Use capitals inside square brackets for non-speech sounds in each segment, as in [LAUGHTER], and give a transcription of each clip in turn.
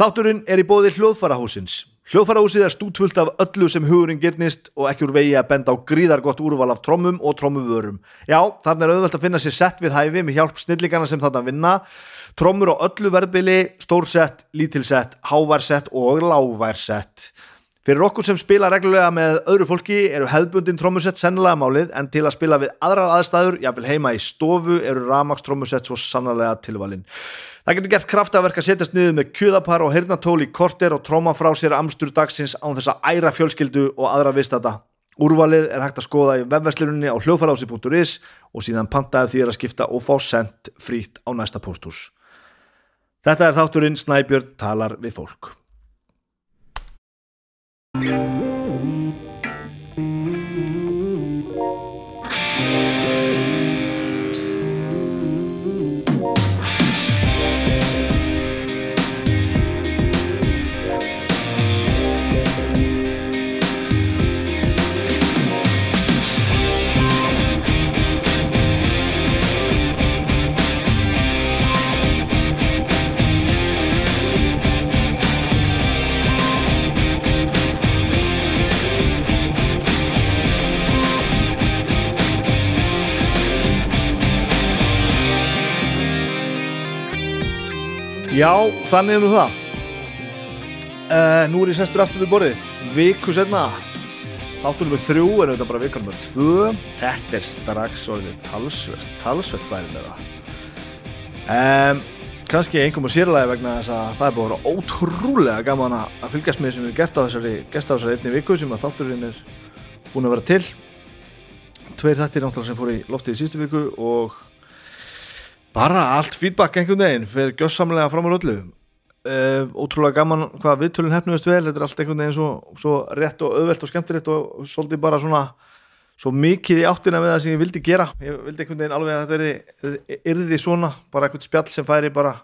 Þátturinn er í bóði hljóðfarahúsins. Hljóðfarahúsið er stútvöld af öllu sem hugurinn gyrnist og ekki úr vegi að benda á gríðargott úrval af trommum og trommuvörum. Já, þarna er auðvelt að finna sér sett við hæfi með hjálp snillíkana sem þarna vinna. Trommur á öllu verðbili, stórsett, lítilsett, háværsett og láværsett. Fyrir okkur sem spila reglulega með öðru fólki eru hefðbundin trommusett sennilega málið en til að spila við aðrar aðstæður, jáfnvel heima í stofu, eru Ramax trommusett svo sannlega tilvalin. Það getur gert kraftaverk að setjast niður með kjöðapar og heyrnatól í korter og tróma frá sér amstur dagsins án þess að æra fjölskyldu og aðra vistata. Úrvalið er hægt að skoða í webverslinunni á hljóðfarási.is og síðan pantaði því að skipta og fá sendt frít á næsta póstús. Þetta er þátturinn Snæbjörn talar við fólk. Yeah. Já, þannig er nú það. Uh, Nú er ég sestur aftur við borðið. Viku setna Þáttur nummer þrjú er auðvitað bara vika nummer tvö. Þetta er strax orðið talsvert Talsvert bærið með það um, Kanski einhverjum og sérlega vegna þess að það er búin að vera ótrúlega gaman að fylgjast með sem við gert á þessari gesta á þessari einni viku sem að þátturinn er búin að vera til. Tveir þættir náttúrulega sem fór í loftið í sístu viku og bara allt feedback einhvern veginn fyrir gjössamlega fram á öllu. Uh, ótrúlega gaman hvað viðtölun hefnumist vel þetta er allt einhvern veginn svo, svo rétt og auðvelt og skemmtilegt og svolítið bara svona svo mikið í áttina við það sem ég vildi gera. Ég vildi einhvern veginn alveg að þetta er yrði svona, bara einhvern spjall sem færi bara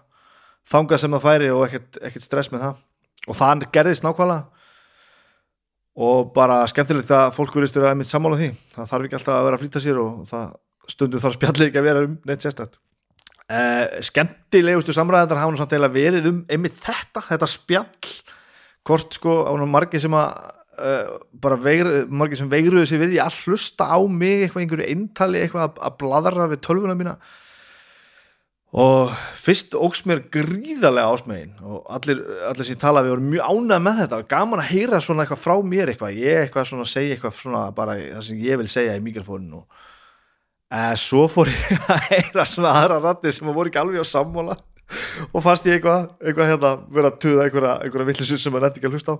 þanga sem það færi og ekkert, ekkert stress með það. Og það gerðist nákvæmlega. Og bara skemmtilegt að fólk verist að mitt sammála því. Það þarf ekki alltaf að vera að flýta sér og það stundum þarf spjallir ekki að vera um neitt sérstætt Uh, skemmtilegustu samræðar hafa eða verið um einmitt þetta, þetta spjall. Hvort sko margir sem að uh, bara veigru, margir sem veigruðu sig við í að hlusta á mig eitthvað einhverju eintali eitthvað að, að bladra við tölvuna mína. Og fyrst ógs mér gríðarlega ásmegin og allir, allir sem tala við voru mjög ánað með þetta. Gaman að heyra svona eitthvað frá mér eitthvað ég eitthvað svona segja eitthvað svona bara það sem ég vil segja í mikrofóninu og Uh, svo fór ég [LAUGHS] að heyra svona aðra rætti sem voru ekki alveg á sammóla og fannst ég eitthvað, eitthvað hérna, verið að tuða einhverja, einhverja villisut sem maður nætti ekki að hlusta á.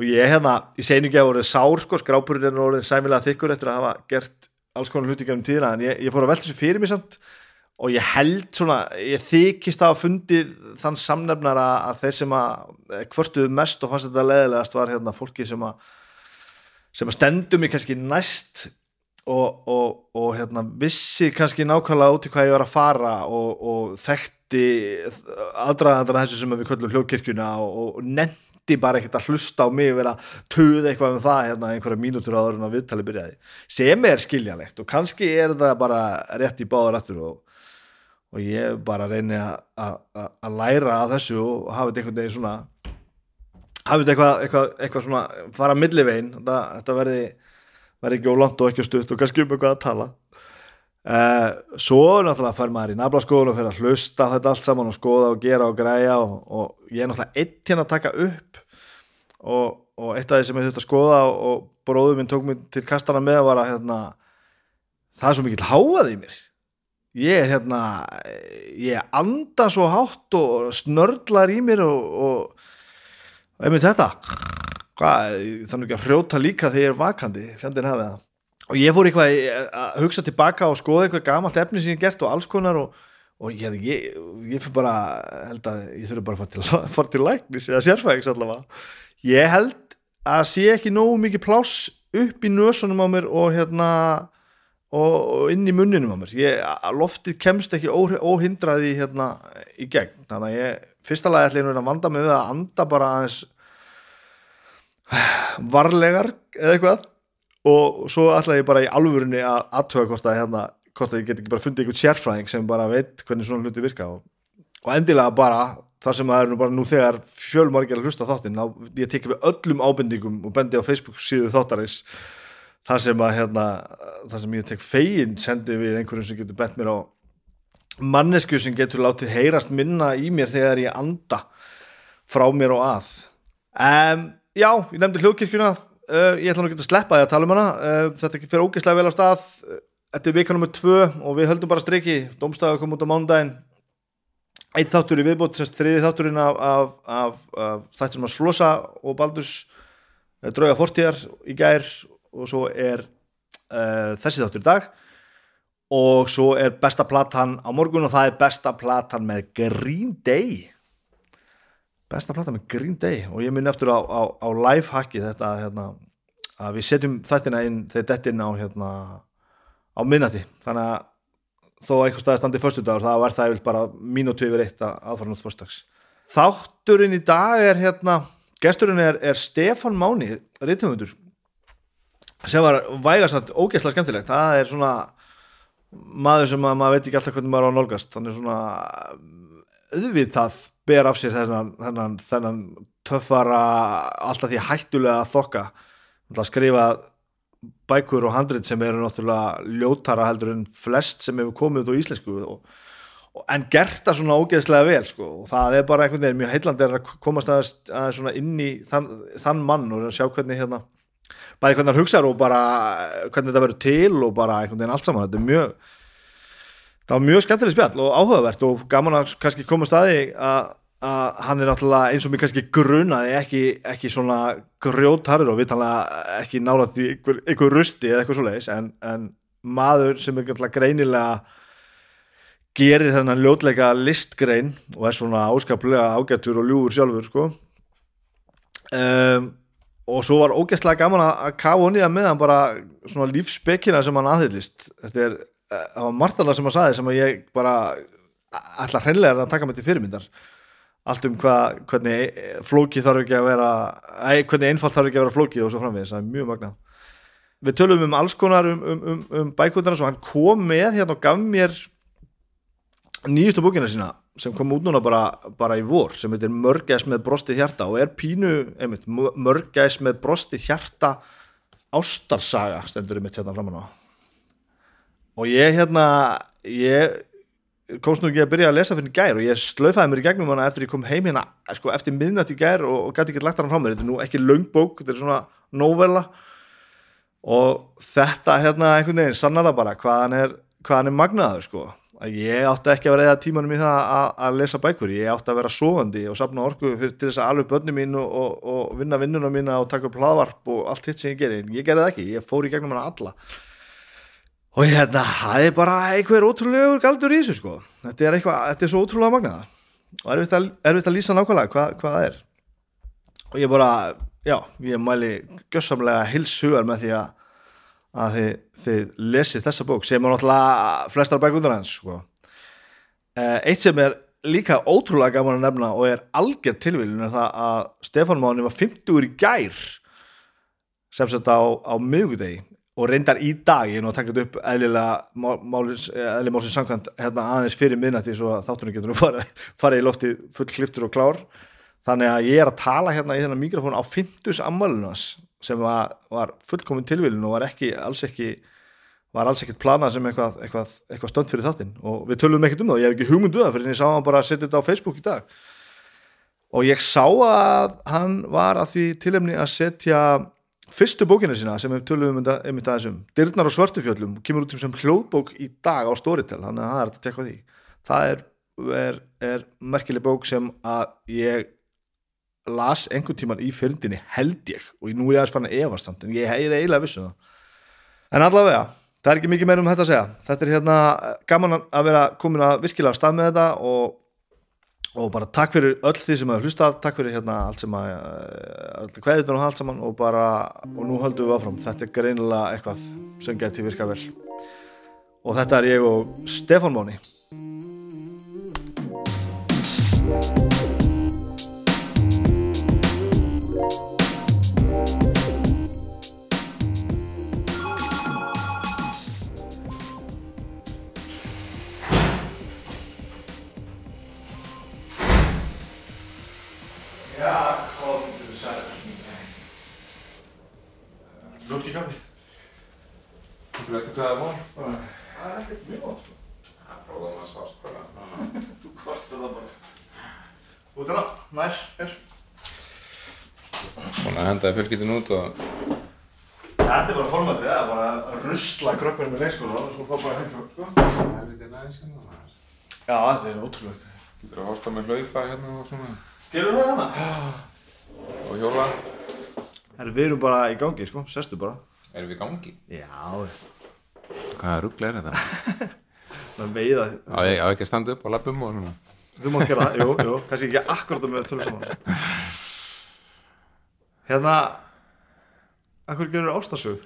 Og ég hérna, segi ekki að voru sár sko, skrápurinn er orðin sæmilega þykkur eftir að hafa gert alls konar hluti gennum tíðina en ég, ég fór að velta þessu fyrir mig samt. Og ég held svona, ég þykist að fundi þann samnefnara að þeir sem að kvörtuðu mest og fannst þetta leðilegast var hérna fólki sem að sem að stendum mig kannski næst og, og, og hérna, vissi kannski nákvæmlega út í hvað ég var að fara og, og þekkti aðdraðandana þessu sem við köllum hljókirkjuna og nendi bara ekkert að hlusta á mig og vera að töða eitthvað um það hérna, einhverja mínútur áður en að viðtali byrjaði. Sem er skiljanlegt og kannski er það bara rétt í báðar aftur og ég bara reyni að læra að þessu og hafa þetta einhvern veginn svona hafa þetta eitthvað, eitthvað, eitthvað svona fara millivegin þetta, þetta verði verði ekki ólant og ekki stutt og kannski um eitthvað að tala. Uh, svo náttúrulega fær maður í naflaskoðun og fyrir að hlusta þetta allt saman og skoða og gera og græja og, og ég er náttúrulega eitt hérna að taka upp og, og eitt af því sem ég þurfti að skoða og, og bróður minn tók mér til kastana með að hérna, það er svo mikill háað í mér. Ég er hérna ég anda svo hátt og snörlar í mér og einmitt þetta hvað, þannig ekki að hrjóta líka þegar ég er vakandi, fjandinn hafið það. Og ég fór eitthvað að hugsa tilbaka og skoða eitthvað gamalt efni sem ég gert og alls konar og, og ég, ég, ég fyrir bara held að ég þurfi bara að fara til, [LAUGHS] til læknis eða sérfæðings allavega. Ég held að sé ekki nógu mikið pláss upp í nösunum á mér og hérna og, og inn í munninum á mér. Ég, loftið kemst ekki ó, óhindraði hérna í gegn. Þannig að ég fyrsta lagi ætla ég að vanda mig við að anda bara aðeins varlegar eða eitthvað. Og svo ætla ég bara í alvörunni að aðtöða hvort að hérna, hvort að ég get ekki bara fundið einhvern sérfræðing sem bara veit hvernig svona hluti virka og, og endilega bara þar sem það er nú bara nú þegar fjölmargir að hlusta þáttinn, þá ég tekið við öllum ábendingum og bendi á Facebook síðu þáttarins þar sem að hérna, þar sem ég tek fegin sendi við einhverjum sem getur bent mér á mannesku sem getur látið heyrast minna í mér þegar ég anda frá mér og að. Um, Já, ég nefndi hljóðkirkjuna. Uh, ég ætla nú ekki að sleppa því að tala um hana. Uh, þetta fyrir ógeðslega vel á stað. Þetta er vika nummið tvö og við höldum bara striki. Dómstæða kom út á mándaginn Eitt þáttur í viðbót, sérst þriði þátturinn af, af, af, af þættir sem að Slosa og Baldurs drauga fortíðar í gær og svo er uh, þessi þáttur í dag. Og svo er besta platan á morgun og það er besta platan með Green Day besta platan með Green Day og ég minn eftir á, á, á lifehacki þetta hérna, að við setjum þættina inn þegar þetta inn á hérna, á minnati þannig að þó að eitthvað staði standið fyrstu dagur það var það bara mínútu yfir eitt að aðfara nátt fyrstags þátturinn í dag er hérna gesturinn er, er Stefan Máni rítumöndur sem var vægarsagt ógeðslega skemmtilegt. Það er svona maður sem að maður veit ekki alltaf hvernig maður á nálgast. Þannig svona auðvitað ber af sér þennan, þennan, þennan töffara alltaf því hættulega þokka að skrifa bækur og handrit sem eru náttúrulega ljótara heldur en flest sem hefur komið út á íslensku og, og, en gert það svona ógeðslega vel sko. og það er bara einhvern veginn mjög heilandi að komast að, að svona inn í þann, þann mann og sjá hvernig hérna bæði hvernig það hugsaður og bara hvernig þetta verður til og bara einhvern veginn allt saman þetta er mjög það var mjög skemmtileg spjall og áhugavert og gaman að kannski komast að því að að hann er náttúrulega eins og mér kannski grunaði ekki, ekki svona grjótharður og vitanlega ekki nála því einhver, einhver rusti eða eitthvað svo leiðis en, en maður sem er greinilega gerir þennan ljótleika listgrein og er svona áskaplega ágættur og ljúur sjálfur sko. Um, og svo var ógæstlega gaman að kafa honni að meðan bara svona lífsbekkina sem hann aðhyllist. Þetta er, það var Martala sem að saði sem að ég bara ætla hreinlega að taka mig til fyrirmyndar. Allt um hvað, hvernig flóki þarf ekki að vera hvernig einfalt þarf ekki að vera flóki og svo framvegis, það er mjög magnað. Við tölum um alls konar um, um, um, um bækvöldarna og hann kom með hérna og gaf mér nýjustu búkina sína sem kom út núna bara, bara í vor sem heitir Mörgæs með brosti hjarta og er pínu, einmitt, Mörgæs með brosti hjarta ástarsaga stendur ég mitt hérna framann á og ég hérna ég komst nú ekki að byrja að lesa fyrir gær og ég slöfaði mér í gegnum hana eftir ég kom heim hérna sko, eftir miðnætt í gær og, og gæti ekki lagt hana frá mér. Þetta er nú ekki laungbók, þetta er svona novella. Og þetta hérna einhvern veginn sannar það bara hvað hann er, hvað hann er magnaður sko. Að ég átti ekki að vera eða tímanum í það að, að lesa bækur, ég átti að vera sofandi og sapna orku fyrir til þess að alveg börnum mín og, og, og vinna vinnuna mína og taka upp hlaðvarp og allt hitt sem ég gerir, ég gerði það ekki, ég fór í gegnum hana alla og hérna, það er bara einhver ótrúlegur galdur í þessu sko. Þetta er eitthvað, þetta er svo ótrúlega magnaða og erfitt að, erfitt að lýsa nákvæmlega hvað, hvað það er. Og ég bara, já, ég mæli gössamlega hilsugar með því að að þið, þið lesið þessa bók sem er náttúrulega flestar bækundur hans sko. Eh, eitt sem er líka ótrúlega gaman að nefna og er algjör tilvílun er það að Stefán Máni var 50 úr í gær sem sett á, á miðugdegi og reyndar í dag, ég er nú að taka þetta upp eðlilega eðlilega málsins samkvæmt hérna aðeins fyrir minnati svo að þáttunum getur nú [LAUGHS] farið fara í lofti full kliftur og klár. Þannig að ég er að tala hérna í þennan mikrofón á 50 ammalinas sem var, var fullkomin tilvílin og var ekki alls ekki var alls ekkert planað sem eitthvað, eitthvað, eitthvað stönd fyrir þáttinn. Og við tölum ekkert um það og ég hef ekki hugmynduð um það fyrir en ég sá hann bara að setja þetta á Facebook í dag. Og ég sá að hann var að því tilefni að setja fyrstu bókina sína sem við tölum um einmitt aðeins um Dyrnar á Svörtufjöllum kemur út sem hljóðbók í dag á Storytel þannig að það er að tekka því. Það er, er, er merkileg bók sem að ég las einhvern tíman í fyrndinni held ég og nú er ég aðeins fann að evast samt en ég er eiginlega vissu um það. En allavega, það er ekki mikið meira um þetta að segja. Þetta er hérna gaman að vera komin að virkilega stað með þetta og og bara takk fyrir öll því sem hefur hlustað takk fyrir hérna allt sem að öll hverðunar og allt saman og bara og nú höldum við áfram, þetta er greinilega eitthvað sem geti virkað vel. Og þetta er ég og Stefan Móni Henda fjölskyldin út og Þetta er bara formatið, það er bara að rusla krökkunum með leikskóla og svo fá bara heimsók, sko það er lítið næs hérna. maður. Já, þetta er ótrúlegt Getur að horta með hlaupa hérna og svona. Gerur það þannig? Og hjóla. Herru, við erum bara í gangi, sko, sestu bara Erum við í gangi? Já, Hvaða ruggla er þetta? [LAUGHS] það er veiða Á ég á ekki að standa upp á lappum og svona. Þú mátt gera það, jú, jú, kannski ekki akkurat með tölum saman Hérna Akkur gerur ástasög?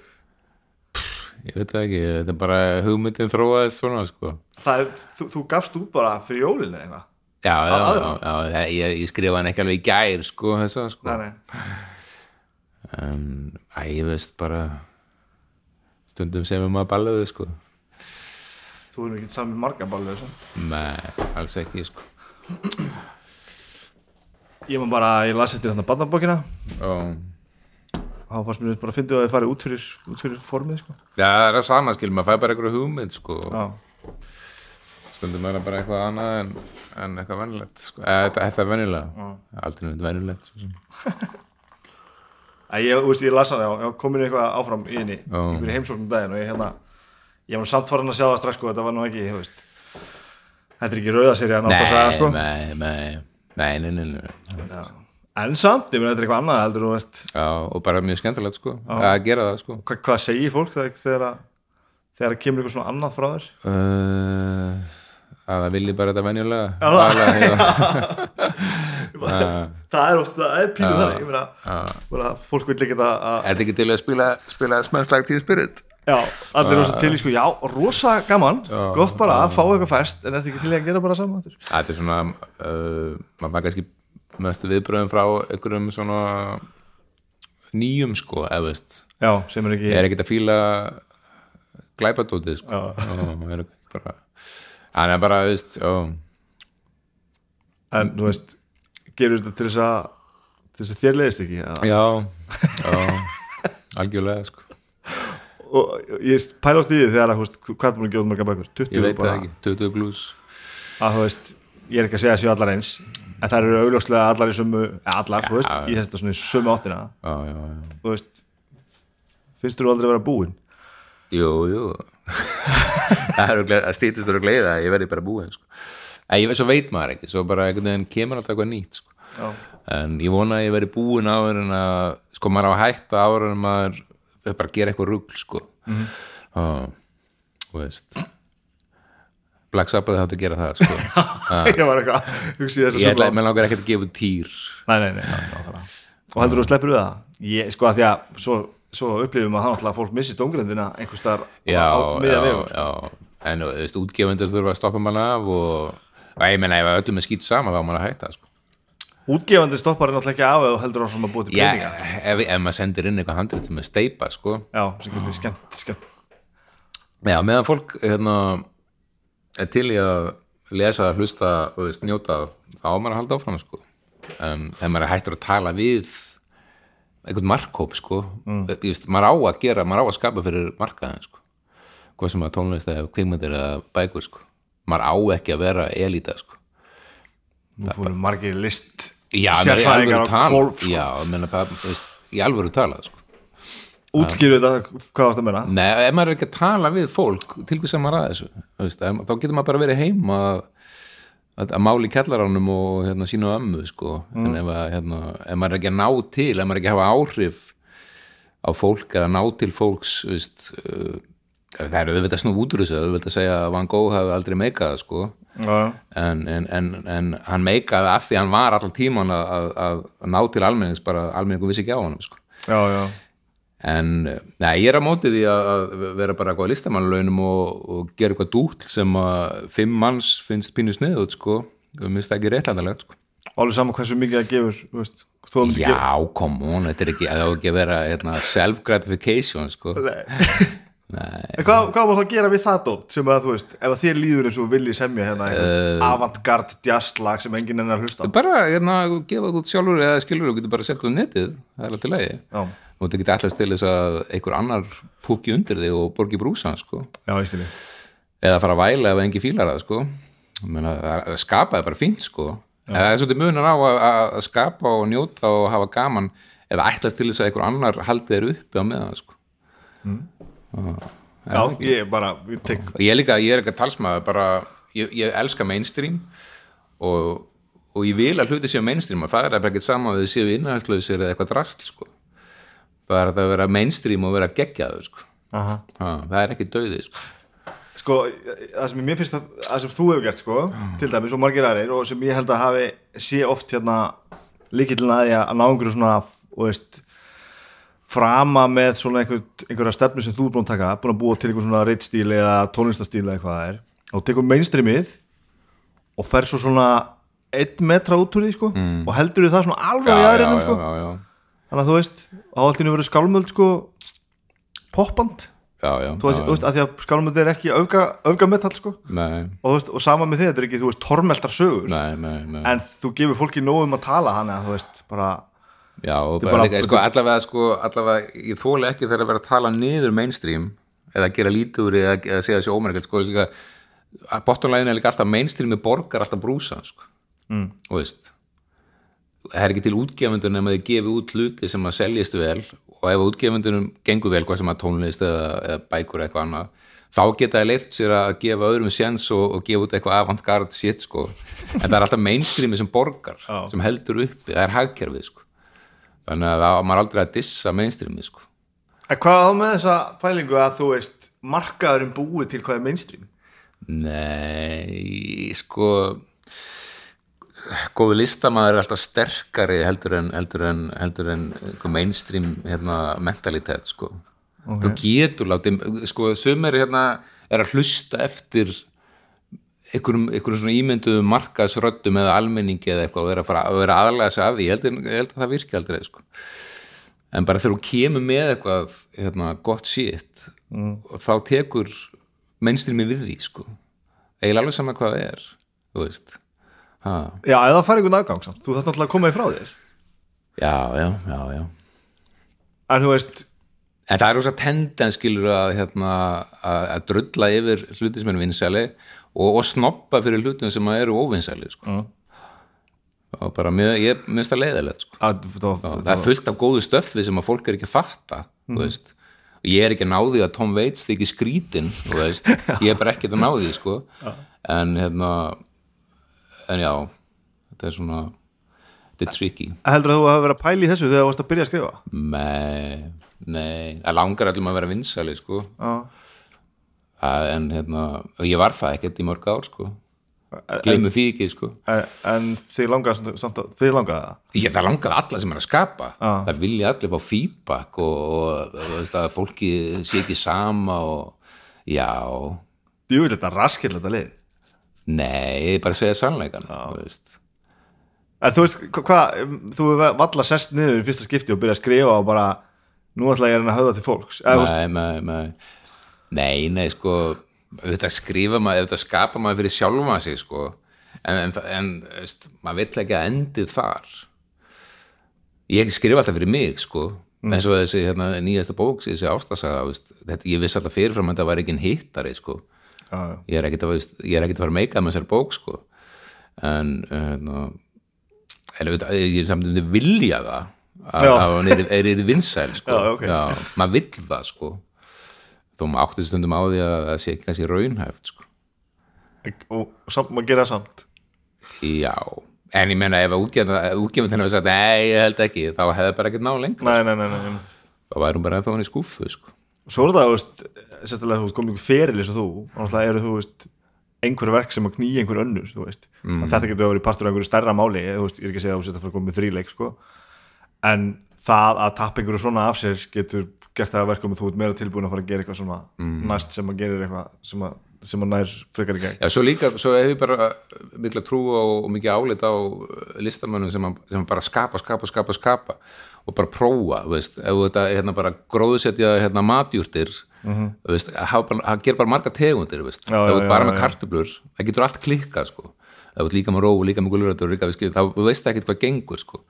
Ég veit ekki, þetta er bara hugmyndin þróaðist svona, sko. Er, þú, þú gafst út bara fyrir jólinu eitthvað Já, já, já, já, ég, ég skrifa hann ekki alveg í gær, sko, þessa, sko. Nei, nei, En, æ, ég veist bara, stundum sem við maður balluðu, sko. þú erum ekki saman marga ballu þessu Nei, alls ekki, sko. Ég maður bara, ég las eftir hérna barnabókina. Og, þá fannst mér bara að fyndi að þið farið út fyrir, út fyrir formið, sko. Já, það er að sama, skil, maður fæ bara einhverju hugmynd, sko. Já, Stundum er það bara eitthvað annað en, en eitthvað venjulegt, sko. Eða, þetta, er venjulega, aldrei svo sem. Æ, ég, þú veist, ég las hann, já, já komin eitthvað áfram í henni einhverju heimsóknum daginn og ég hérna ég var samt farin að sjá það strax, sko, þetta var nú ekki, þú veist Þetta er ekki rauðaserja átt að sagja, sko. nei, nei, nei, nei, nei, nei. Já. En samt, ég meina þetta er eitthvað annað heldur, þú veist Já, og bara mjög skemmtilegt, sko, að gera það, sko. Hva, hvað segir fólk þegar, þegar, að- þegar að kemur eitthvað svona annað frá þér? Uh, að það vilji bara þetta venjulega Já, það- Aðalega, [LAUGHS] [LAUGHS] já. það er ofta, það er pínu Já. þannig ég meina, Já. bara, fólk vil ekki það að Er þetta ekki til að spila, spila smennslag tíu spirit? Já, allir rosa til í sko, já, rosa gaman. Já. gott bara að fá eitthvað færst en ertu ekki til í að gera bara saman? Þetta er svona uh, maður fær kannski mestu viðbröðum frá einhverjum svona nýjum sko, eða veist. Já, sem er ekki ég er ekkert að fíla glæpadótið sko. Er ekki bara er bara, veist, já en þú veist, gerur þetta til þess að til þess að þér leiðist ekki að, já, já algjörlega sko og ég pælast í því þegar að, veist, hvað er búin að gefa marga bækur? 20 ég veit það ekki, 20 blues að þú veist, ég er ekki að segja að séu allar eins en það eru augljóslega allar í eða allar, þú veist, Já. í svona í sömu áttina já þú veist finnst þú aldrei að vera búinn? Jú, jú [LAUGHS] Það stýtist úr að gleiða að ég verði bara búinn sko. en ég veit, svo veit maður ekki svo bara einhvern veginn kemur alltaf eitthvað nýtt sko. En ég vona að ég verði búinn að sko maður á að bara að gera eitthvað rugl sko. mm -hmm. þú veist Black Sabbath þáttu að gera það sko. [LAUGHS] ég var eitthvað ég að ætla, mér langar ekkert að gefa týr Nei, nei, nei, nákvæmlega. og heldur þú sleppur við það? Ég, sko að því að svo, svo upplifum að það náttúrulega að fólk missi dóngrindina einhvers já, á miðja já, vegu sko. en þú veist, útgefundur þurfa að stoppa manna af og, og ég menna ef öllum er skýt sama þá á maður að hætta sko. Útgefandi stoppar er náttúrulega ekki af eða heldur áfram að búa til Já, peninga ef, ef maður sendir inn eitthvað handrið sem er steipa sko. já, sem getur skemmt, skemmt Já, meðan fólk hérna, er til í að lesa, hlusta og veist, njóta þá á maður að halda áfram sko. en þegar maður er hættur að tala við einhvern markhóp sko. mm. veist, maður á að gera, maður á að skapa fyrir markaðin sko. hvað sem að tónlist eða kvikmyndir eða bækur sko. maður á ekki að vera elita sko. nú fórum margir list Já, alvöru á kvolf sko. Já, menna, það, veist, í alvöru tala sko. útskýru þetta, hvað átt að menna Nei, ef maður er ekki að tala við fólk til hvers að maður að þessu þú veist, þá getur maður bara verið heim að, að, að máli kjallaránum og hérna, sínu ömmu sko. en ef, að, hérna, ef maður er ekki að ná til ef maður er ekki að hafa áhrif á fólk eða ná til fólks veist, uh, það er auðvitað snú út úr þessu auðvitað að segja að Van Gogh hafi aldrei meikað sko. En, en, en, en hann meikaði af því hann var allan tíman að, að, að ná til almennings bara almenningu vissi ekki á hann sko. já, já En nei, ég er á móti því að að vera bara eitthvað listamannlaunum og, og gera eitthvað dúll sem að fimm manns finnst pínu sniðut sko, minnst það ekki réttlæðanlegt sko. alveg saman hversu mikið það gefur veist, Já, come on, þetta er ekki, það á ekki að vera hérna, self-gratification sko. [LAUGHS] En hvað, hvað var það að gera við það dótt sem að þú veist, ef að þér líður eins og vilji semja hérna uh, avantgard jazzlag sem enginn enn er að hlusta bara hérna, gefa út sjálfur eða skilur og getur bara það á netið það er alltaf Já, og þetta getur alltaf til þess að einhver annar púki undir þig og borgi brúsa sko. já, ég skilji eða fara að væla ef engi fílar sko. Að skapa er bara fínt sko. eða það er svolítið munar á að, að skapa og njóta og hafa gaman eða ætlast til þess að einhver annar haldi þér uppi á meðan sko. Já, ég bara, ég ég er líka, ég er ekki að talsmaður bara, ég, ég elska mainstream og, og ég vil að hluti séu mainstream og það er bara ekkert sama við séu innhaldslausir eða eitthvað drastl sko. það er að vera mainstream og vera geggjaður sko. Það er ekki döði sko. Sko, það sem mér finnst að, það sem þú hefur gert sko, til dæmis og margir aðrir og sem ég held að hafi sé oft hérna líkillin að ég að ná einhverju svona og veist frama með svona einhver, einhverja stefnu sem þú er búin að taka, búin að búa til einhver svona reitstíl eða tónlistastíl eða hvað það er og tekur mainstreamið og fer svo svona einn metra út úr því sko og heldur því það svona alveg í aðrinum sko. já, já, þannig að þú veist, á nú verið skálmöld sko poppand já, já, þú veist, já, að því að skálmöld er ekki öfga, öfgametall sko. Nei, og, þú veist, og sama með þið, þetta er ekki, þú veist, tormeltar sögur. Nei, nei, nei. en þú gefur fólki nóg um að tala hann þú veist, bara, Já, bara, líka, sko, allavega, sko, allavega, ég þóla ekki þegar að vera að tala niður mainstream eða gera því eða, eða segja þessi ómerkelt, sko, líka, að bottomlægin er líka alltaf mainstreami borgar alltaf brúsa, sko, mm. og veist, það er ekki til útgefundur nema þið gefi út hluti sem að seljist vel og ef útgefundunum gengur vel, hvað sem að tónlist eða, eða bækur eða eitthvað annað, þá geta það leift sér að gefa öðrum séns og, og gefa út eitthvað avantgard shit, sko, en það er alltaf mainstreami sem borgar, Já. sem heldur uppi, það er hagkerfið, sko þannig að það maður aldrei að dissa mainstreami sko. en hvað á með þessa pælingu að þú veist, markaðurinn búið til hvað er mainstream Nei, sko góðu listamæður er alltaf sterkari heldur en, heldur en, heldur en einhver mainstream hérna, mentalitet sko. okay. þú getur látið, sko, sumir hérna er að hlusta eftir einhverjum, einhverjum svona ímynduðum markaðsröddum eða almenningi eða eitthvað vera að, að vera aðlega sig af því, ég held, ég held að það virki aldrei sko. en bara þegar þú kemur með eitthvað hérna, gott shit mm. þá tekur mainstreami við því sko. eiginlega alveg sama hvað það er þú veist ha. já, eða það fær einhvern aðgang samt, þú þarf náttúrulega að koma í frá þér já, já, já, já en þú veist, En það er rosa tendens skilur að, hérna, að, að drulla yfir hluti sem eru vinsæli og, og snoppa fyrir hlutum sem eru óvinsæli sko. Mm. og bara, mér, ég minnst það leiðilegt sko. að, það, er fullt af góðu stöffi sem að fólk er ekki að fatta veist. Og ég er ekki að ná því að Tom Waits þykir skrítin [LAUGHS] ég er bara ekki að ná því sko. en hérna en já þetta er svona þetta er tricky. Heldur að þú hafa verið að pæla í þessu þegar þú varst að byrja að skrifa? Nei, nei, það langar allum að vera vinsæli sko. Að, en hérna, ég var það ekkert í mörg ár sko. Gleimu því ekki sko. En, en þið langaði það? Ég, það langaði alla sem er að skapa. Já. það vilja allir fá feedback og, og, að fólki sé ekki sama og já. Jú, þetta er raskill þetta lið? Nei, bara segja sannleikan veist. en þú veist, hva- hvað, þú valla sest niður í fyrsta skipti og byrja að skrifa og bara, nú ætla ég að höfða til fólks. Nei, nei, nei, nei, nei, sko þetta skrifa maður, þetta skapa maður fyrir sjálfa sig sko en, en, en veist, maður vill ekki að endið þar ég skrifa alltaf fyrir mig sko eins og þessi hérna, nýjasta bók þessi ástasaga, ég vissi alltaf fyrirfram að þetta var ekki hittari sko já, já. ég er ekkert að, að fara að meika með þessari bók sko en hérna auðvitað, ég er samt um þið vilja það að Já. að hann er, er, er vinsæl sko. Já, ok. maður vill það sko þó maður átti stundum á því að það sé ekki kannski raunhæft sko. og, samt, maður gera samt já, en ég meina ef þennan við sagt, nei, ég held ekki þá hefði bara ekkert ná lengur nei, nei, nei, nei, þá væri hún bara ennþá hann í skúfu sko. svo er það, sérstaklega þú veist, komið ykkur feril eins og þú, náttúrulega eru þú veist einhver verk sem að knýja einhver önnur mm. þetta getur verið partur af einhverju stærra máli, ég er ekki að segja að þú setja að fara að koma með þríleik, sko en það að tappa einhverju svona af sér getur gert það að verkum að þú ert meira tilbúin að fara að gera eitthvað svona næst sem að gerir eitthvað sem að, sem að nær frekar í gegn. Já, svo líka, svo hef ég bara mikla trú og, og mikið álit á listamönnum sem, sem bara skapa, skapa, skapa, skapa og bara prófa, veist, ef þetta hérna bara gróðsetja hérna matjúrtir þú veist, það gerir bara marga tegundir veist, Já, já, er bara já, með já. kartöflur það getur allt klikkað sko það er líka með róf, líka með skil, þá þú veist ekkert hvað gengur sko.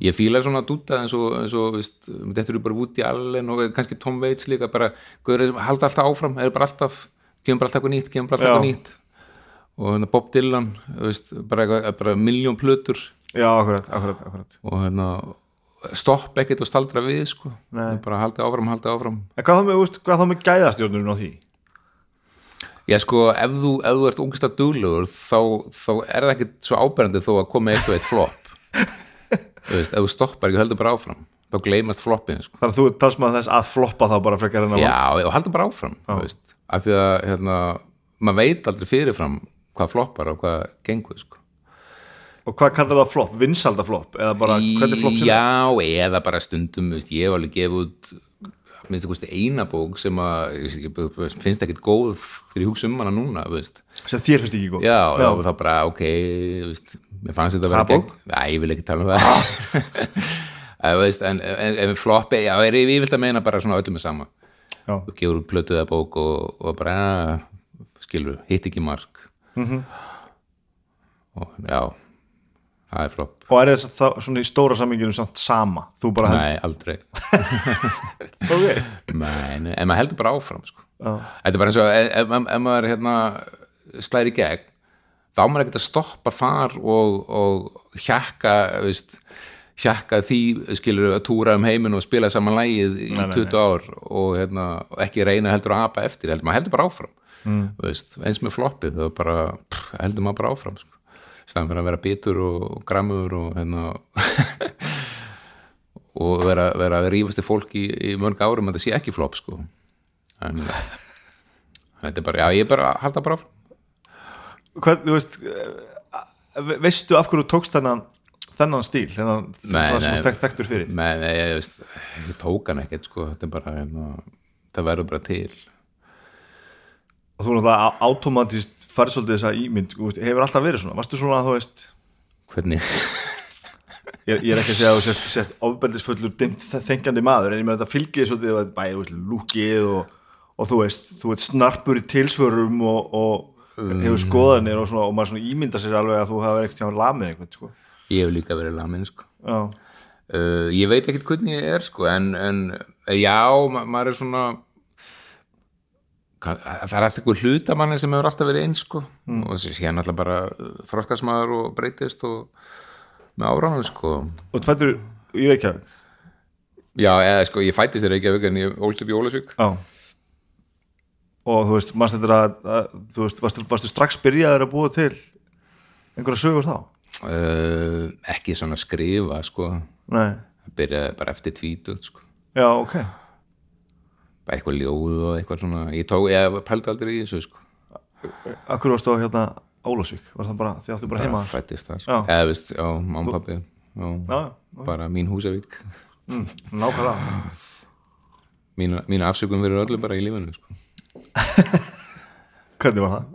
Ég fíla svona dúta eins og, eins og veist, þetta eru bara út í allen og kannski Tom Waits líka bara, guður, halda alltaf áfram er bara alltaf, kemur bara alltaf eitthvað nýtt kemur bara alltaf eitthvað nýtt. Og hérna Bob Dylan, þú veist, bara, bara miljón plötur. Já, akkurat, akkurat, akkurat. Og hérna stopp ekkert og staldra við sko. Bara halda áfram, halda áfram. En hvað þá með, með gæðastjórnurinn á því Já sko, ef þú, ef þú ert ungsta duglegur þá, þá er það ekkert svo áberandi þó að koma eitthvað eitt flop. [LAUGHS] Þú veist, ef þú stoppar ekki og heldur bara áfram. Þá gleymast floppin sko. þannig að þú er talsmaður þess að floppa þá bara frekar en að Já, og heldur bara áfram þú veist, af því að hérna, maður veit aldrei fyrirfram hvað floppar og hvað gengur sko. og hvað kallar það flopp, vinsalda flopp eða bara, hvernig flopp sem Já, eða bara stundum veist, ég hef alveg gefið út minnst að eina bók sem að finnst ekkert góð fyrir hugsa um hana núna þú veist. sem þér finnst ekki góð já, já. þá bara ok þú veist, mér fannst þetta að vera gegn- Æ, ég vil ekki tala um það [LAUGHS] veist, en, en, en floppi, já, er ég vilt að meina bara svona öllum er sama Já. þú gefur út plötu eða bók og, og bara skilur, hitt ekki mark Mhm. og já það er flopp, og er það svona í stóra samminginu samt sama þú bara held nei, aldrei [LAUGHS] okay. nei, nei, en maður heldur bara áfram sko. Þetta er bara eins og ef, ef, maður hérna, slæri í gegn þá maður ekkert að stoppa þar og, og hjakka veist, hjakka því skilur að túra um heiminn og spila saman lægið í Nei, nei, 20 ár og, hérna, ekki reyna heldur að apa eftir heldur, maður heldur bara áfram mm. veist, eins með floppið þá bara, pff, heldur maður bara áfram sko. Staðan fyrir að vera bitur og gramur og hérna [LAUGHS] og vera, vera að rífast til fólk í, í mörg árum að það sé ekki flopp sko. En þetta er bara, já ég er bara að halda bara áfram. Hvern, þú veist eh, veistu af hverju tókst þennan þennan stíl, þennan Nei, það sem nei. þú þekkt þekktur fyrir? Men, nei, ég, veist, ég tók hann ekkert sko, þetta er bara hérna, það verður bara til. Og þú náttúrulega automatist farið svolítið þessa ímynd, veist, hefur alltaf verið svona? Varstu svona að þú veist? Hvernig, ég, ég er ekki að segja að þú sért, sért ofbeldisfullur þengjandi maður en ég meina þetta fylgið svolítið að bæði, veist, lúkið og, og þú veist, þú veist snarpur í tilsvörum og, og hefur skoðanir og, svona, og maður svona ímynda sér alveg að þú hafa ekkert hjá lamið eitthvað sko. ég hef líka verið lamin sko. uh, ég veit ekkert hvernig ég er sko, en, en já, ma maður er svona það er alltaf eitthvað hlutamanni sem hefur alltaf verið eins sko. og þessi sé náttúrulega bara þroskasmaður og breytist og með áránum sko. og tvættur í Reykjavík? Já, eða sko, ég fættist þér ekki en ég ólst upp í Ólasvík já. Og þú veist, að, að þú veist, varstu, varstu strax byrjaður að búa til einhverja sögur þá? Uh, ekki svona skrifa sko, nei, byrjaði bara eftir tvítut sko. já, ok bara eitthvað ljóð og eitthvað svona ég tók, ég pældi aldrei í þessu sko. Akkur varstu á hérna Ólafsvík var það bara, þið áttu bara heima bara fættist það sko. eða veist, já, mamma pappi bara mín húsavík mm, nákvæmlega [LAUGHS] mín, mín afsökum verið öllu bara í lífinu sko. [LAUGHS] Hvernig var það?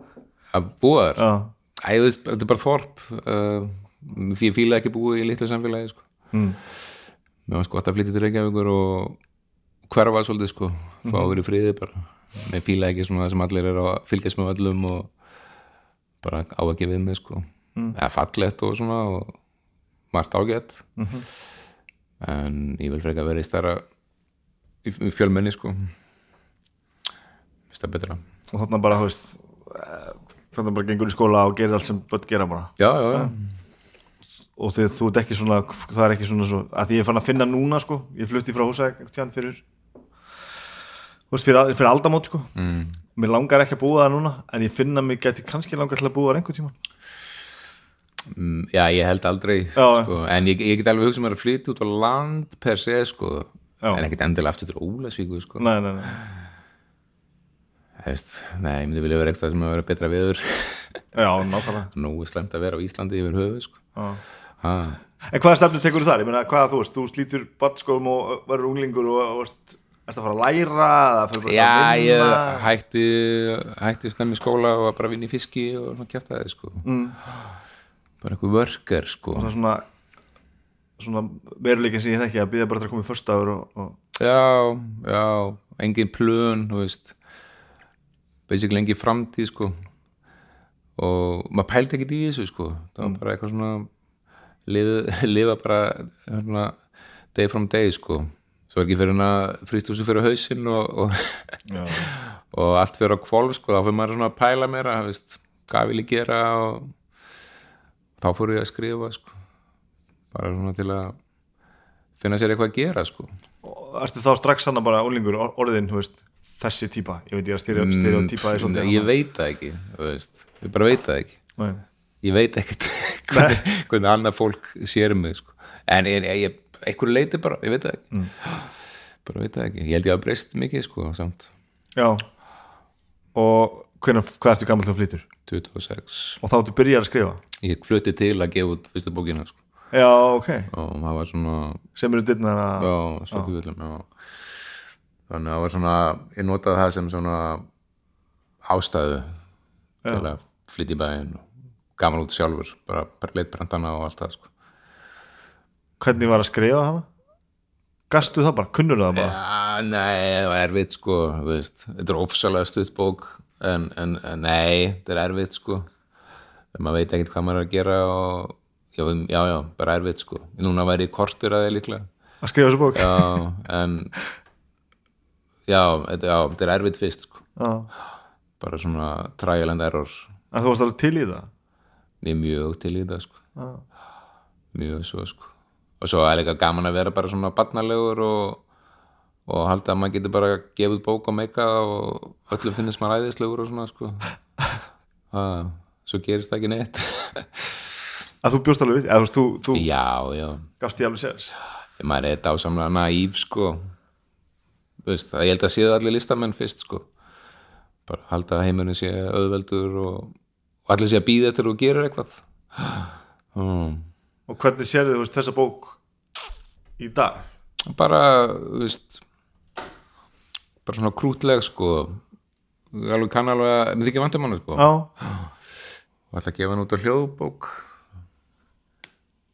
að búa þar, þetta er bara þorp uh, ég fíla ekki búið í litlu samfélagi sko. mm. mér var sko að flytja til Reykjavíkur og hverfa svolítið sko, fá að vera í friði bara, mér fíla ekki svona það sem allir er að fylgjast með öllum og bara á ekki við mig sko. Eða fallegt og svona og margt ágætt. En ég vil freka vera í stærra í, fjölmenni sko. Það betra. Og þarna bara, þú veist eh, þarna bara gengur í skóla og gerir allt sem börn gera bara. Já, já, já, og þið, þú ert ekki svona, það er ekki svona svo, að því ég er fann að finna núna sko, ég flutti frá húsæk fyrir veist, fyrir, fyrir aldamót sko mm. mér langar ekki að búa það núna en ég finna mig geti kannski langar til að búa það einhvern tíman Mm, já, ég held aldrei Já. sko, en ég, ég get alveg hugsað mér að flytja út á land per se sko, Já. en ekkert endilega aftur til Ólasvíku sko. nei, nei, nei, Heist, nei, ég myndi vilja vera eitthvað sem að vera betra viður já, nákvæmlega [LAUGHS] nú er slemt að vera á Íslandi yfir höfu sko. en hvaða stefnu tekur þar? ég meina, hvað þú veist, þú slítur badskóum og verður unglingur og, og ert að fara að læra eða fyrir bara já, að ég vinna hætti hætti stemmi skóla og var bara í fiski og svona kjæfta það sko. mm. bara eitthvað vörker sko. og það er svona svona veruleikin sem ég þekki að býða bara til að koma í förstaður og, og já, já, engin plön þú veist basically engin framtíð sko og maður pældi ekkert í þessu sko það var bara eitthvað svona lifa, [LAUGHS] lifa bara hérna, day from day sko svo er ekki fyrir hana frýstúsi fyrir hausinn og, og, [LAUGHS] og allt fyrir á kvolf sko. Þá fyrir maður svona að pæla þú veist, hvað vil ég gera og þá fór ég að skrifa sko. Bara svona til að finna sér eitthvað að gera sko. Og Ertu þá strax hann bara ólingur orðin, veist, þessi típa? Ég veit ég að stereo, stereotípa er svolítið Mm, ég veit það ekki ég bara veit það ekki. Nei. ég veit ekkert [LAUGHS] hvernig, hvernig annað fólk sér um mig sko. en ég, ég, einhverju leiti bara ég veit það ekki. [GASPS] Bara veit það ekki, ég held ég að breyst mikið sko, samt, Já. Og hvernig, hvað ertu gammal þá flytur? 26 Og þá ertu byrjar að skrifa? Ég flutti til að gefa út fyrstu bókina sko. Já, ok, og það var svona sem eru dyrnar að já, svartu villum já. þannig að það var svona ég notaði það sem svona ástæðu til að flytja í bæinn og gaman út sjálfur bara, bara leitt brandana og allt það sko. Hvernig var að skrifa hana? Gastu það bara, kunnur það bara? Já, nei, það var erfitt sko veist, þetta er ofsalega stutt bók en, en, nei, þetta er erfitt sko maður veit ekkert hvað maður er að gera og já, já, já, bara erfitt sko núna væri ég kortur að það líklega Að skrifa þessu bók? já, en já, þetta, já, þetta er erfitt fyrst sko Já. bara svona trial and error En þú varst alveg til í það? ég er mjög til í það sko Já. mjög svo sko og svo er líka gaman að vera bara svona barnalegur og, og halda að maður getur bara gefið bók og meika og öllum finnist maður æðislegur og svona sko [LAUGHS] það, svo gerist það ekki neitt Að þú bjóst alveg við? Eða þú þú, já, já, gafst ég alveg sérs? maður er dásamlega naív sko veist, ég held að séu allir listamenn fyrst sko bara halda að heimurinn sé auðveldur og, og allir sé að býða til þú gerir eitthvað hmm. [GASPS] Og hvernig sérðu þú veist þessa bók í dag? bara, þú veist bara svona krútleg sko alveg kann alveg að, mér þykir vandum hann sko Já. og að gefa hann út á hljóðbók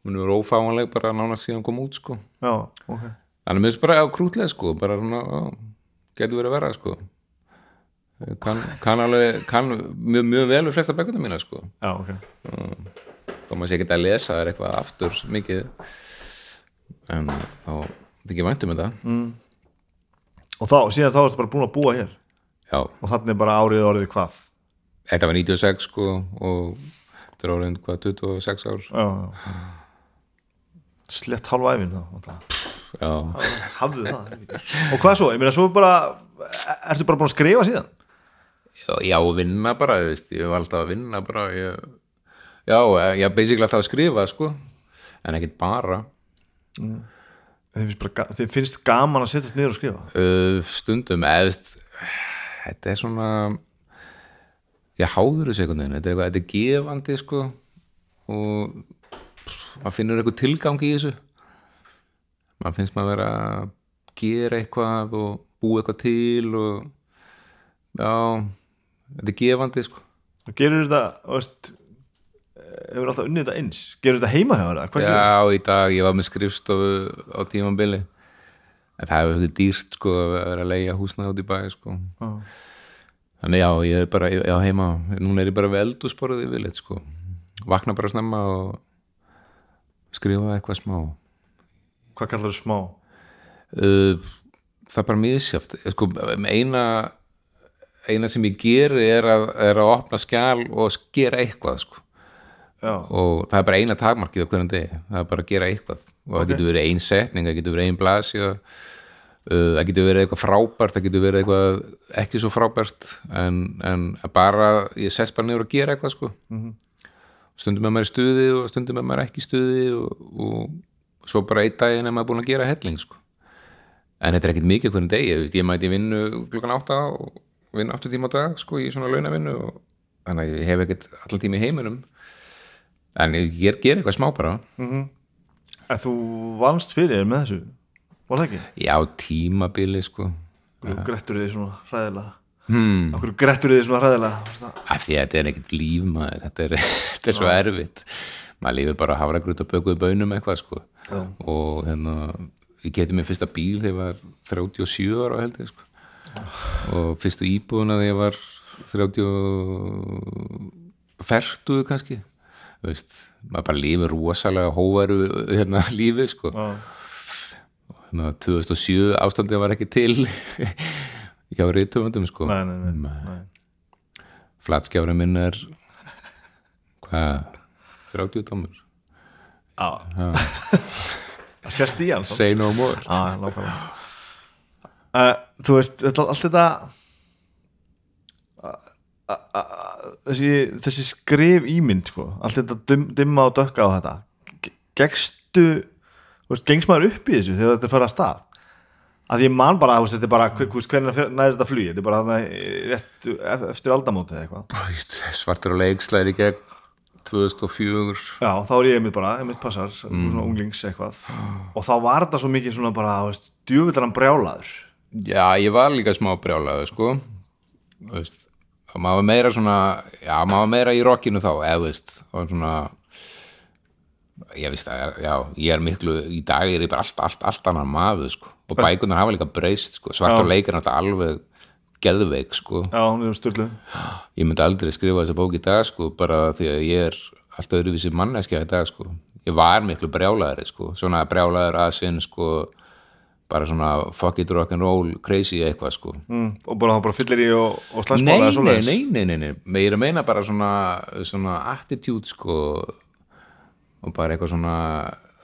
hún er ófáanleg bara nánast síðan kom út sko Já, ok. þannig mér finnst bara á krútleg sko bara svona, getur verið að vera sko kann, kann alveg kann mjög, mjög vel við flesta bækuna mína sko Já, ok. Þá maður sé ekki að lesa þær eitthvað aftur mikið en þá þykir væntum þetta Og þá, síðan þá ertu bara búin að búa hér já, og þannig bara árið orðið hvað? Þetta var 96 sko og þetta er orðin hvað 26 ár Já, já. Slett hálfa æfin þá. já, Hafðu það. og hvað svo? Ég meina, svo bara, ertu bara búin að skrifa síðan? já, já vinna bara ég, veist, ég var alltaf að vinna bara ég, já, ég er basically alltaf að skrifa sko, en ekkert bara. Þið finnst, bara, þið finnst gaman að setjast niður og skrifa? uh, stundum eða þetta er svona ég háður þessu einhvern veginn. Þetta er, þetta er gefandi sko. Og pff, maður finnur eitthvað tilgang í þessu. Maður finnst maður vera að gera eitthvað og búa eitthvað til og já þetta er gefandi sko. Og gerur þetta, veist, hefur alltaf unnið þetta eins? Gerur þetta heima hjá það? Já í dag ég var með skrifstofu á tímambili en það hefur þetta dýrt sko að vera að leigja húsnað út í bæ sko Já. Þannig já, ég er bara já, heima, núna er ég bara við eldúsporið yfirleitt sko, vakna bara snemma og skrifa eitthvað smá Hvað kallar þú smá? uh, það er bara miðsjáft sko, eina eina sem ég geri er að, er að opna skjál og gera eitthvað sko. Já, og það er bara eina takmarkið á hverjum degi, það er bara að gera eitthvað. Og það getur verið ein setning, það getur verið ein blasja uh, það getur verið eitthvað frábært það getur verið eitthvað ekki svo frábært. En, en bara ég sess bara niður að gera eitthvað sko. stundum með maður í stuði og stundum með maður ekki í stuði og, og svo bara einn daginn er maður búin að gera helling sko. en þetta er ekkit mikið hvernig degi, þú veist, ég mæti vinnu klukkan átta og vinna áttu tíma á dag sko, í svona launavinnu og þannig að ég hef ekkit allan tíma í heiminum en ég ger, ger eitthvað smá bara. En þú vannst fyrir með þessu Var það ekki? já, tímabili sko. Þú grettur þið svona hræðilega? Hmm. Akkur grettur þið svona hræðilega? Af því að þetta er ekkit líf maður. Þetta er, [LAUGHS] þetta er svo erfitt. Maður lífið bara hafragrút og bökuð bönum eitthvað sko. Já. og hérna ég geti mér fyrsta bíl þegar ég var 37 ára held ég sko. Og fyrstu íbúðuna þegar ég var 30 fertuðu kannski þú veist, maður bara lífi rosalega hóvaru hérna [LAUGHS] lífi sko. Já. hérna 2007 ástandið var ekki til [LAUGHS] hjá reytumöndum sko. Flatskjára minn er hvað 30 tómur. Já. Það sést í hann say no more. Uh, Þú veist, allt þetta a- a- a- þessi, þessi skrif ímynd sko, allt þetta dim, dimma og dökka á þetta Ge- gekkstu þú veist, gengst maður upp í þessu þegar þetta fyrir að stað? Að ég man bara, veist, þetta er bara hvernig næri þetta flug, þetta er bara rétt eftir aldamótið eða eitthvað. Svartur og leikslæri gegn 2004 Já, þá er ég einmitt bara, einmitt passar svona unglings eitthvað. Og þá var þetta svo mikið svona bara, djúvillan brjálaður. Já, ég var líka smá brjálaður sko. Veist, og maður var meira svona já, maður var meira í rockinu þá eða veist, og svona ég veist að, já, ég er miklu í dag er ég bara allt, allt, allt annar maður sko, og bækunar hafa líka breyst sko, svart og leikar náttúrulega alveg geðveik sko, Já, er styrlu ég myndi aldrei skrifa þessa bók í dag sko, bara því að ég er allt öðruvísi manneskja í dag sko. Ég var miklu brjálaðari sko, svona brjálaður að sinn sko bara svona fuck it rock and roll crazy eitthvað sko. Mm, og bara, bara fyllir í og, og slagsmála nei, nei, nei, nei, nei, meira meina bara svona, svona attitude sko. Og bara eitthvað svona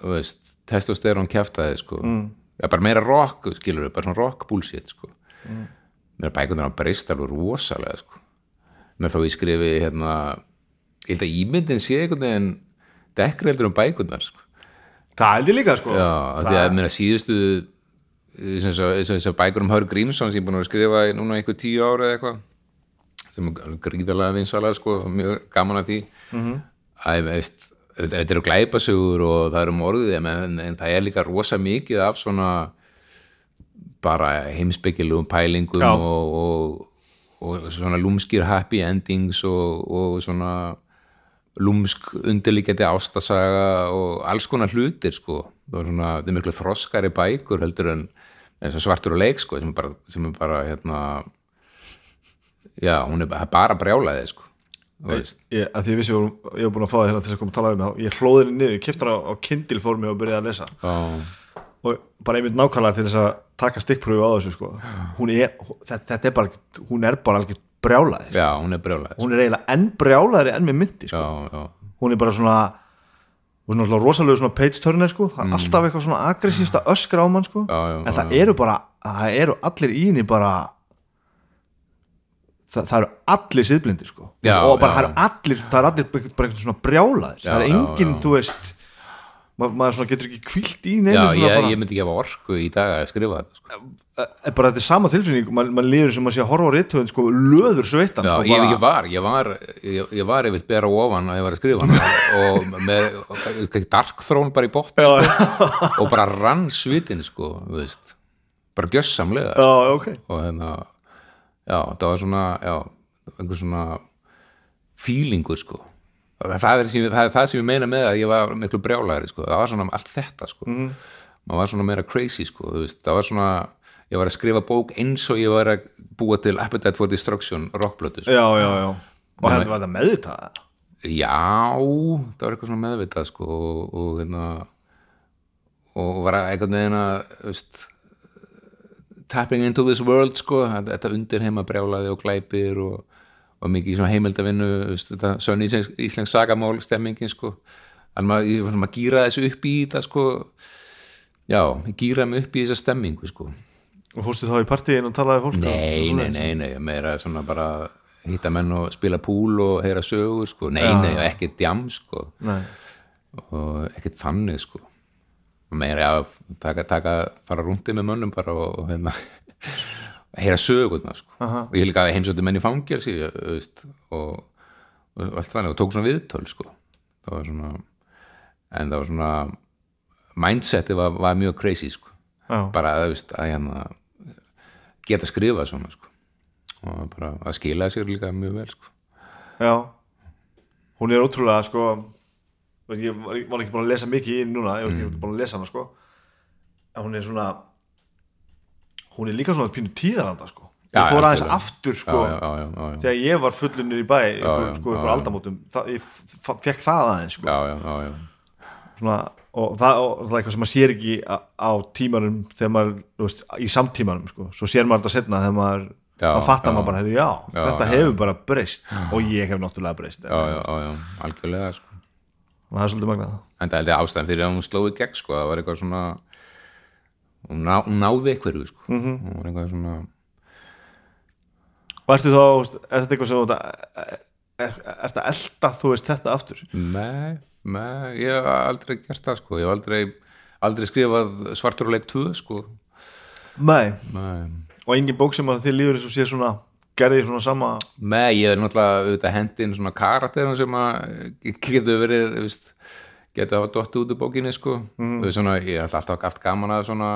veist, testosterón kjaftaði sko. Mm. ja, bara meira rock, skilur við bara svona rock bullshit sko. Mm. mér bækundur að breyst alveg rosalega sko. Með þá ég skrifi hérna ég held að ímyndin sé einhvern veginn dekkreildur um bækunnar sko. Það held ég líka sko. Já, af því að að síðustu þess að bækur um Hör Grímsson sem ég er búin að skrifa í núna einhver tíu ára eða eitthvað. Sem er alveg gríðarlega vinsalega sko, mjög gaman að því. -hmm. að veist þetta eru glæpasugur og það eru morðið en, en, en það er líka rosa mikið af svona bara heimspekilegum pælingum og, og, og svona lúmskir happy endings og, og svona lúmsk undirlíkjandi ástasaga og alls konar hlutir sko. Það er er miklu þroskari bækur heldur en eins og svartur og leik sko sem er bara, sem er bara hérna já, hún er bara- bara brjálaði sko veist. ég, að því ég vissi, ég ég var búin að fá það hérna til að koma að tala um það ég hlóði henni niður, ég kipta hana á, á Kindle formi og byrjaði að lesa. Já, og bara einmitt nákvæmlega til þess að taka stikkpröfu á þessu sko. Hún er, þetta, þetta er bara hún er bara algjör brjálaðir já, hún er brjálaði hún er eiginlega enn brjálaðri enn með myndi sko. já, já, hún er bara svona er náttúrulega rosalegu svona page turner sko. Það er alltaf eitthvað svona aggressífst að öskra á mann sko. Já, já, en já, það eru bara, það eru allir í henni bara það, það eru allir siðblindir sko. Já, og bara já. það eru allir það eru allir bara, eitthvað svona brjálaðir. Já, það er já, enginn, já. þú veist ma maður getur ekki kvilt í neinu já ég, bara, ég myndi ekki hafa orku í dag að skrifa þetta sko. er bara þetta er sama tilfinning man, man líður sem að sé að horfa á rithöfund sko löður sveittan já, sko, ég, ég var ég var, ég, ég var yfir bera ofan að ég var að skrifa og með og, dark throne bara í já, já, og bara rann svitin sko, bara gjössamlega já, ok. Og hérna já, það var svona já, einhver svona feelingur sko það, er það það sem ég meina með að ég var miklu brjálæri sko, það var svona allt þetta sko. Mhm. maður var svona meira crazy sko það var svona, ég var að skrifa bók eins og ég var að búa til Appetite for Destruction rockblötu sko. já, já, já. Og þetta var þetta meðvitað? Já, það var eitthvað svona meðvitað sko og, og hérna og var að einhvern veginn að þú veist tapping into this world sko. Þetta þetta undir heima brjálaði og glæpir og, og mikið í svona heimildavinnu sönn íslensk, sagamál stemmingin sko. Þannig maður, ég var svona að gýra þessu upp í þetta sko. Já, gýra mig upp í þessa stemmingu sko. Og fórstu þá í partíin og talaði fólk nei, nei, nei, nei, meira svona bara hitta menn og spila púl og heyra sögur sko, nei, Já. nei, ekki djam sko. Nei, og ekkert þannig sko. Meira að taka, taka fara rúndi með mönnum bara og, og hérna heyra sögurna sko. Og ég líka heimsótti menn í fangelsi þú veist, og, og allt þannig og tók svona viðtöl sko. Það var svona en það var svona mindseti var, var mjög crazy sko. Bara þú veist að hérna geta skrifa svona sko. Og bara að skila sér líka mjög vel sko. Já. Hún er ótrúlega sko ég var, ekki búin að lesa mikið í núna ég var ekki búin að lesa hana sko. Að hún er svona hún er líka svona pínu tíðaranda sko. Já, ég fór aðeins aftur sko já, já, þegar ég var fullunir í bæ ykkur, sko, ykkur aldamótum. Það, ég fekk það aðeins sko. já, já, já, já. svona, og, það, og það er eitthvað sem maður sér ekki á, á tímanum þegar maður, veist, í samtímanum sko. svo sér maður þetta setna þegar maður þá fattar maður bara, já, þetta hefur bara breyst. Og ég hef náttúrulega breyst já, já, já, já, algjörlega sko. og það er svolítið magnað. En það held ég ástæðan fyrir að hún slói gegn sko, það var eitthvað svona hún, ná, náði einhverju sko. Mhm. -hmm. hún var eitthvað svona og ertu þá, er þetta eitthvað sem er, er, er þetta elda, þú veist, þetta aftur Nei, nei, ég hef aldrei gert það sko, ég hef aldrei aldrei skrifað svartur og leik 2 sko nei, nei, og engin bók sem að þið líður eins og sé svona gerði svona sama nei ég er náttúrulega auðvitað hendin svona karakterum sem að getur verið, þú getur hafa dottið út úr bókinni sko. Mm. svona, ég hef alltaf haft gaman að svona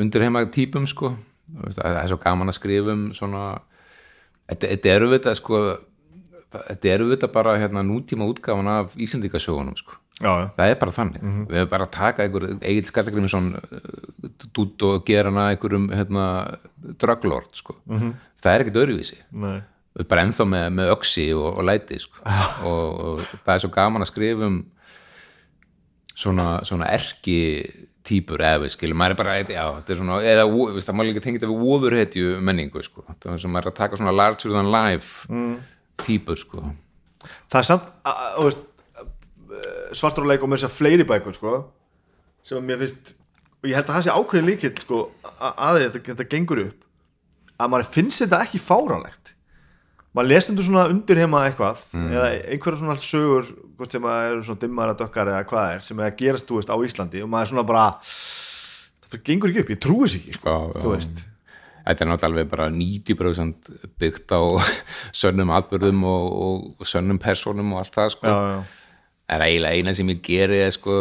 undirheima típum sko. Það er svo gaman að skrifa um svona þetta, þetta eru við sko þetta eru við bara hérna nútíma útgáfan af Íslandikasögunum sko. Já, það er bara þannig. Við erum bara að taka einhver Egil Skallagrimsson dút og gera hana einhverjum hérna, druglord sko. það er ekkert öðruvísi. Nei bara ennþá með, með öksi og, og læti sko. og, og það er svo gaman að skrifa um svona, svona erki típur eða við skilum, maður er bara já, þetta er svona, eða veist, það má líka tengið við ofurhetju menningu sko. það er sem maður er að taka svona larger than life típur sko. það er samt, þú veist svartur og þess að fleiri bækur sko, sem að mér finnst og ég held að það sé ákveðin líkill sko, að, þetta, þetta gengur upp að maður finnst þetta ekki fáránlegt maður les undir svona undir heima eitthvað eða einhverja svona sögur sem eru svona dimmara dökkar eða hvað er sem er að gerast, þú veist, á Íslandi og maður er svona bara það gengur ekki upp, ég trúi þess ekki sko, þú veist. Þetta er náttúrulega alveg bara 90% byggt á [LAUGHS] sönnum atbyrðum og, og, sönnum persónum og allt það sko. já, já, er eiginlega eina sem ég geri er, sko,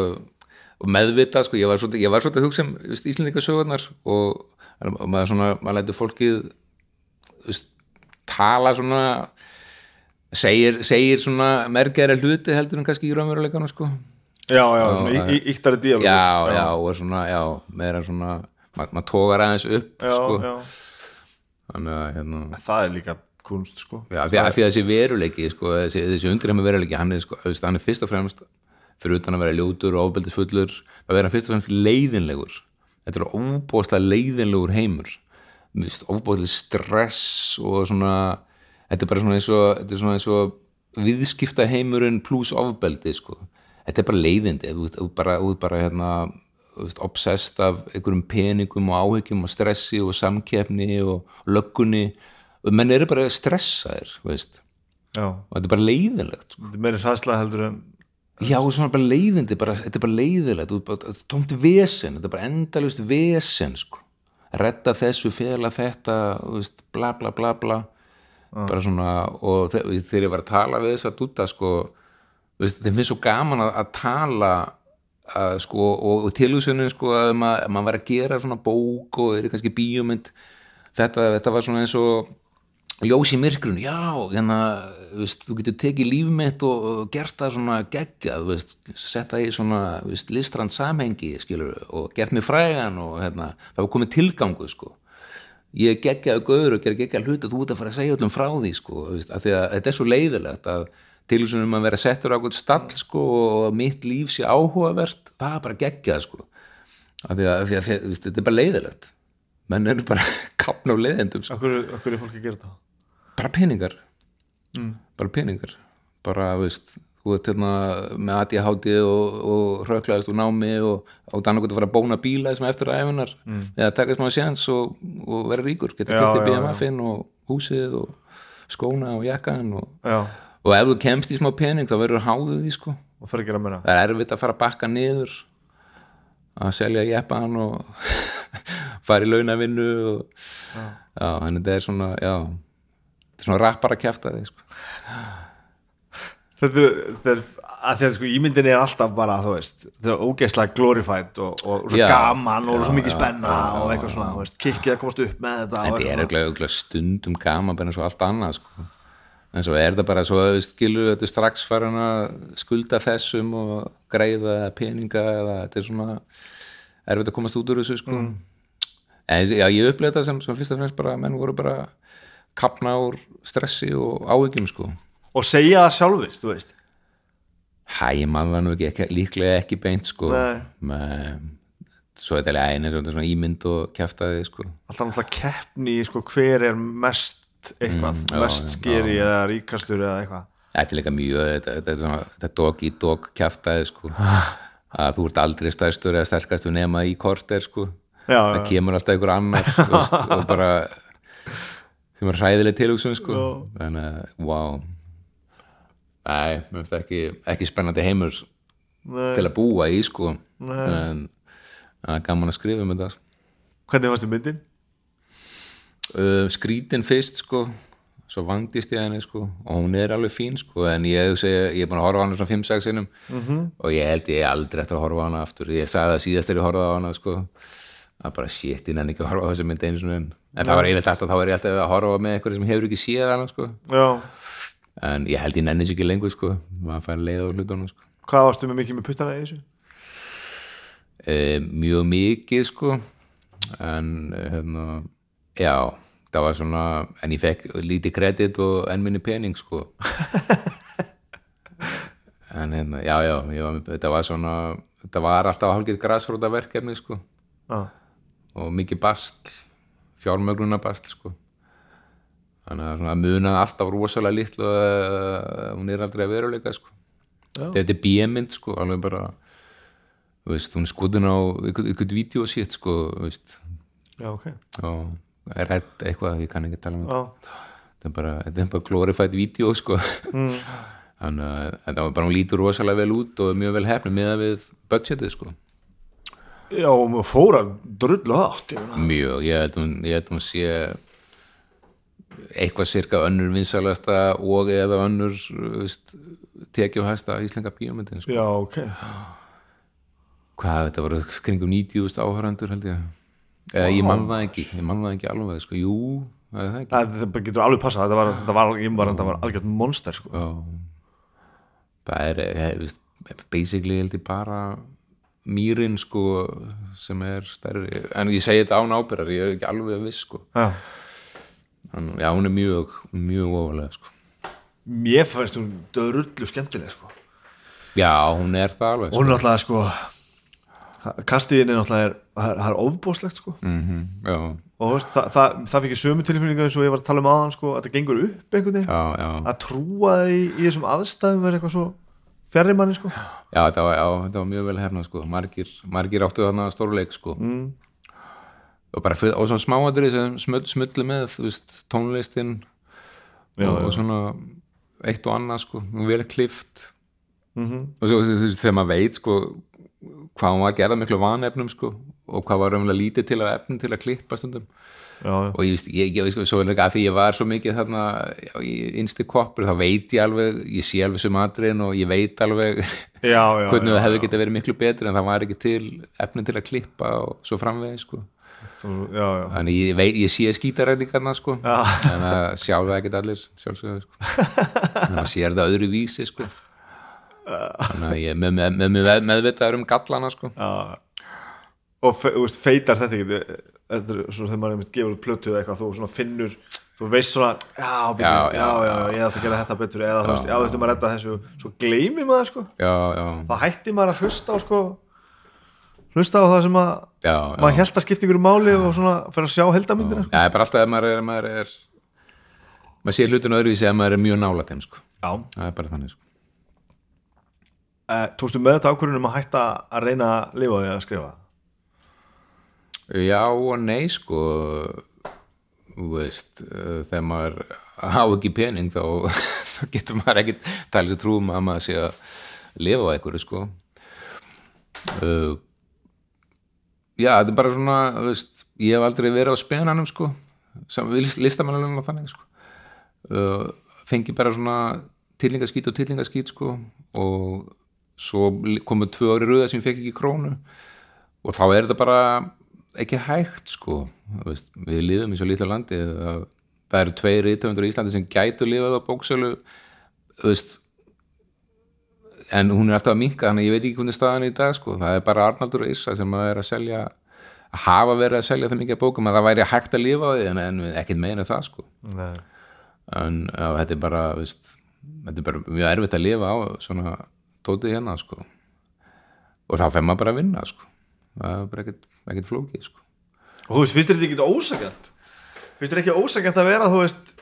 meðvita, sko, ég var svolítið, ég var svolítið að hugsa um þú veist, Íslendinga sögurnar og, og maður svona, maður lætur fólkið þú tala svona segir, segir svona mergæra hluti heldur en kannski í raunveruleikana sko. já, já, svona íktari díalógur já, já, og svona, já, meira svona maður mað tógar aðeins upp já, sko. já. þannig að hérna það er líka kunst sko Já, því að, þessi veruleiki, sko, þessi, þessi undirheima veruleiki, hann er, sko, hann er fyrst og fremst fyrir utan að vera ljótur og ofbeldisfullur að vera fyrst og fremst leiðinlegur þetta er óbóðslega leiðinlegur heimur Óbóðslega stress og svona þetta er bara svona eins og, þetta er svona eins og viðskipta heimurinn pluss ofbeldi, sko. Þetta er bara leiðindi, þú þú bara, bara hérna, obsessed af einhverjum peningum og áhyggjum og stressi og samkeppni og löggunni. Menn eru bara stressaðir, og þetta er bara leiðinlegt sko. þetta er meiri hræðslega heldur en já, og svona bara leiðindi, bara, þetta er bara þetta er tómt vesen, þetta er bara endalust vesen sko. Redda þessu, fela þetta veist, bla bla bla bla. Bara svona og þegar ég var að tala við þess að dúta sko, þeim finnst svo gaman að, að tala að, sko, og, og tilhugsunin sko, að maður, maður var að gera svona bók og er kannski bíómynd. Þetta, þetta var svona eins og ljós í myrkrun, já, hérna veist, þú getur tekið líf mitt og, og gert það svona veist, setta í svona veist, listrand samhengi skilur, og gert mér frægan og hérna, það var komið tilgangu sko. ég er geggjaðu gauður og gera geggjaðu hluti þú ert að fara að segja öllum frá því sko, af því að þetta er svo leiðilegt að tilhugsunum að vera settur á eitthvað stall sko, og mitt líf sé áhugavert það er bara geggjað sko. af því að, að, að þetta er bara leiðilegt menn eru bara [LAUGHS] kapna á leiðendum sko okkur, okkur er fólk að gera þetta bara peningar. Bara peningar. Bara, veist, þú ert hérna með ADHD og, og röklaðist úr námi og á þannig að fara að bóna bíla sem eftir æfunar eða taka smá séns og, og vera ríkur geta kiptið já, BMF-in og húsið og skóna og jakkan og, já, og ef þú kemst í smá pening þá verður háðið því sko. Og fyrir að gera meira. Það er erfitt að fara að bakka niður að selja jeppan og [LAUGHS] fara í launavinnu og já, en þetta er svona já, svona rappar að kjafta þig sko. þetta er, að að sko ímyndin er alltaf bara þú veist, þetta er ógeðslega glorified og, og svo Já, gaman og svo já, mikið já, spenna já, og eitthvað svona, þú veist, kikkið að komast upp með þetta en þetta er auðvitað stundum gaman eins og allt annað sko. en svo er það bara svo þú veist, skilur þetta strax farin að skulda þessum og greiða peninga eða þetta er svona erfitt að komast út úr þessu sko. En já, ég upplega þetta sem, sem fyrst og fremst bara að menn voru bara kapna úr stressi og áhyggjum sko. Og segja það sjálfur, þú veist. Hæ, mann var nú ekki, ekki líklega ekki beint sko. Með, svo er þetta einu svona ímynd og kjaftaði sko. Alltaf náttúrulega keppni sko, hver er mest eitthvað, Mm, mest skeri eða ríkastur eða eitthvað. Þetta er líka mjög, þetta, þetta er svona þetta dog í dog kjaftaði sko. [SIGHS] Að þú ert aldrei stærstur eða sterkastur nema í korter sko. Já, það kemur alltaf einhver annar veist, og bara sem er hræðileg tilhugsun sko þannig að, wow Nei, mér finnst ekki, ekki spennandi heimur Nei. til að búa í sko Nei. en það er gaman að skrifa um þetta sko. hvernig varstu myndin? uh, skrítin fyrst sko svo vandist ég henni sko og hún er alveg fín sko en ég, segi, ég er búin að horfa á hana svona 5-6 sinnum -hmm. og ég held ég aldrei eftir að horfa hana aftur ég sagði það síðast þegar ég horfa á hana sko að bara shit, ég nenni ekki að horfa á þessu mynd einu svona en en það var einmitt alltaf, þá er ég alltaf að horfa með eitthvað sem hefur ekki séð hana sko. Já, en ég held ég nenni þessu ekki lengur sko. Maður fær leið á hlutunum sko. Hvað varstu með mikið með puttana í þessu? e, mjög mikið sko. En eh, hérna já, það var svona en ég fekk lítið kredit og enn minni pening sko. [LAUGHS] En hérna, já, já var, þetta var svona þetta var alltaf hálfgeitt græsróta verkefni sko. Já, og mikið bastl fjármögnuna bastl sko. Þannig að munaði alltaf rosalega litlu og uh, hún er aldrei að veruleika sko. Já. þetta er bíemind sko alveg bara veist, hún er skotin á ykkur, vídeo shit sko þú veist, já, ok. Og er rætt eitthvað, ég kann ekki tala um þetta. Þetta er bara, bara glorified vídeo sko. Mm. þannig að þetta var bara, hún lítur rosalega vel út og mjög vel hefni með við budgetið sko já og maður fóra drullu átt ég mjög, ég held hún, ég held hún sé eitthvað cirka önnur vinsalasta og eða önnur tekjuhæsta íslenga bíómyndin sko. já, ok hvað, þetta voru kringum 90.000 áhörandur held ég eða ég man það ekki, ég man það ekki alveg sko. jú, það er það ekki það, getur alveg passað, þetta var, þetta var, ég var, þetta var algjört monster sko. Það er eh, veist, basically held ég bara mýrin sko sem er stærri, en ég segi þetta án ábyrðar ég er ekki alveg viss sko. Já. En, já, hún er mjög, mjög ofalega sko. Mér fannst hún drullu skemmtileg sko. já, hún er það alveg sko. hún er náttúrulega sko kastiðin er er, það er, það er ofbóðslegt sko. mm já, og veist, það, það, það fikk ég sömu tilfinningu eins og ég var að tala um aðan sko, að það gengur upp einhvern veginn. Já, já. Að trúa því í þessum aðstæðum verið eitthvað svo fjarrir manni sko. já, þetta var, já, þetta var mjög vel hefnað sko. Margir, margir áttu þarna stórleik sko. Mm. og bara, og svona smáadri sem smull, smulli með, þú veist, tónlistin Já, og, og svona eitt og annað sko, vel klift. Mm og svo þegar maður veit sko hvað hún var gerða miklu vanefnum sko og hvað var raunlega lítið til að efnum til að klippa stundum. Já, já. og ég veist, ég, ég, sko, svo er að því ég var svo mikið þarna í innsti koppur, þá veit ég alveg ég sé alveg sem atriðin og ég veit alveg [LAUGHS] já, hvernig það hefði getið verið miklu betri en það var ekki til efni til að klippa og svo framvegi sko. Þannig ég, veit, ég sé skítaræningarna sko en það sjá það ekkert allir sjálfsögðu sko. [LAUGHS] En það sér það öðru vísi sko þannig að ég er með, með, með, með, meðvitaður um gallana sko. Já. og fe, veist, feitar þetta ekki þetta er svona þegar maður er mitt gefur plötu eða eitthvað, þú finnur þú veist svona, já, betur, já, Já, ég ætti að gera þetta betur eða þú veist, já, þetta maður að redda þessu svo gleymi maður, sko, þá hætti maður að hlusta á, sko hlusta á það sem að maður held að skipta ykkur máli og svona fyrir að sjá heldamyndina, sko. Já, bara alltaf ef maður er, maður er maður sé hlutinu öðruvísi ef maður er mjög nála þeim sko. Já, það er bara þannig sko tókstu með þetta ákvörðunum að hætta að reyna að lifa því að skrifa? Já og nei sko. Veist uh, þegar maður á ekki pening þá, [LAUGHS] þá getur maður ekkit talið sér trúum að maður sé að lifa á einhverju sko. Uh, Já, þetta er bara svona veist, ég hef aldrei verið á spenanum sko. Listamannalunum og þannig sko. Fengi bara svona tillingaskít og tillingaskít sko. Og svo komu tvö ári röða sem ég fekk ekki krónu og þá er þetta bara ekki hægt sko veist, við lifum í svo lítla landi að það eru tveir rithöfundur í Íslandi sem gætu lifað á bóksölu en hún er alltaf að minka þannig að ég veit ekki hvernig staðan er í dag sko. það er bara Arnaldur Issa sem að er að selja að hafa verið að selja það mikið bókum að það væri hægt að lifa á því en, en ekkert meina það sko. Nei. en þetta er bara veist, þetta er bara mjög erfitt að lifa á svona tótið hérna sko. og þá fer maður bara að vinna sko. það er bara ekkert, ekkert flókið sko. og þú veist, finnst þetta ekki ósakjönd finnst þér ekki ósakjönd að vera þú veist,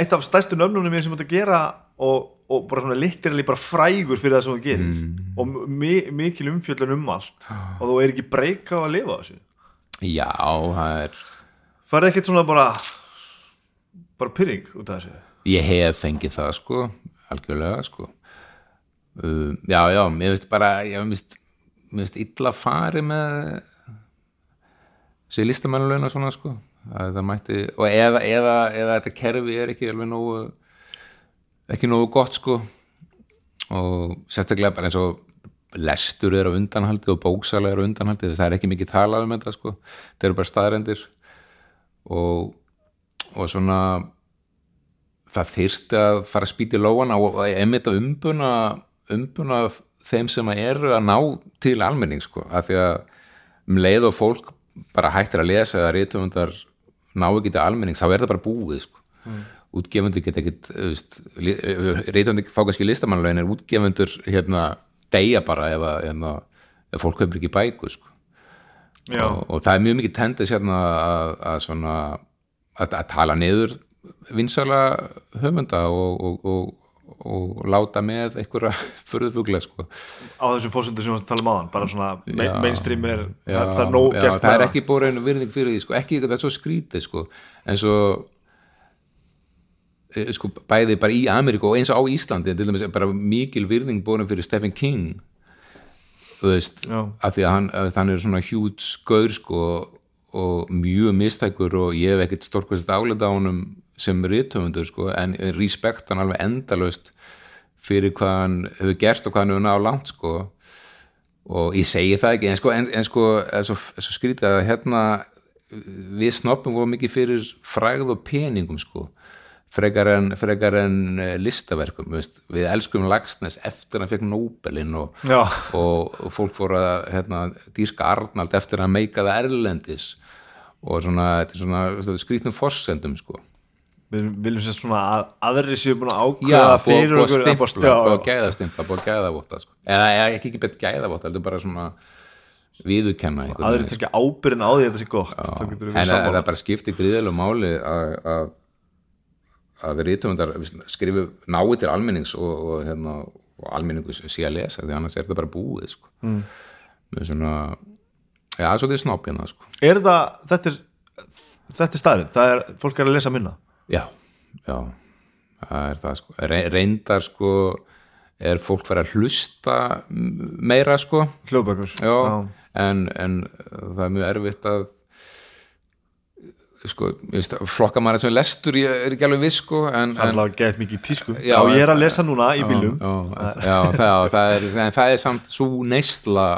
eitt af stærstu nöfnunum sem þú ert að gera og, og bara svona literally bara frægur fyrir það sem þú gerir Mm. og mi mikil umfjöllun um allt og þú er ekki breyka á að lifa þessu já, það er farið ekkert svona bara bara pyrring út af þessu ég hef fengið það sko algjörlega sko uh, já, já, mér finnst bara mér finnst illa fari með þessi listamannlauna svona sko. Að það mætti, og eða, eða, eða þetta kerfi er ekki alveg nógu ekki nógu gott sko. Og sérstaklega bara eins og lestur er á undanhaldi og bóksala er á undanhaldi þess að það er ekki mikið talað um þetta sko. Þetta eru bara staðrendir og, og svona það þyrfti að fara að spýti lóana og og einmitt að umbuna umbuna þeim sem eru að ná til almenning sko, af því að um leið og fólk bara hættir að lesa eða rítumundar ná ekki til almenning, þá er það bara búið sko. mm. útgefundur geta ekkit rítumundur fá kannski listamannlegin er útgefundur hérna deyja bara ef, að, hérna, ef fólk kaupir ekki bæku sko og, og það er mjög mikið tendis hérna að, að svona að, að tala niður vinsala höfunda og, og, og, og láta með einhverja [LAUGHS] furðufugla sko. á þessum fórsöndu sem við tala um áðan bara svona main, Já. mainstream er já, það, er nóg gert það er ekki búin virðing fyrir því sko. ekki, það er svo skrítið sko. en svo eh, sko, bæði bara í Ameríku og eins og á Íslandi til dæmis er bara mikil virðing búin fyrir Stephen King þú veist, Já. af því að hann, að hann er svona hjút skaur sko og mjög mistækur og ég hef ekkert stórkvæmst álita á honum sem rithöfundur sko, en respekt hann alveg endalaust fyrir hvað hann hefur gert og hvað hann hefur náð langt sko. Og ég segi það ekki en sko, en, en sko er svo, svo skrítið að hérna við snoppum voru mikið fyrir fræð og peningum sko frekar en, frekar en eh, listaverkum veist. við elskum Lagsnes eftir að hann fekk Nobelin og, og, og fólk fór að hérna, dýrka Arnald eftir að meika það erlendis. Og svona, svona, svona skrýtnum forsendum sko við viljum sér svona að aðri séu búin að ákveða fyrir búið að okkur stimpla, já, búið að gæðastimpla, búið að gæðavotta sko. eða ekki ekki bett gæðavotta, þetta er bara svona viðurkenna einhvern aðri tekja ábyrðin á því að þetta sé gott en það það bara skiptir gríðilega máli að að að við rítumundar skrifu náið til almennings og, og, hérna, og almenningu sé að lesa því annars er þetta bara búið sko. mm. með svona já, svo þetta er snopp hérna sko. er það, þetta er er er, fólk er að lesa minna já, já það er það sko, Re reyndar sko er fólk farið að hlusta meira sko. Hljóðbækur já, En, en það er mjög erfitt að sko, flokka maður sem lestur ég er ekki alveg viss sko alveg gett mikið tísku. Já, Já, ég er að lesa núna í bílum já, það, það, er, en það er samt svo neysla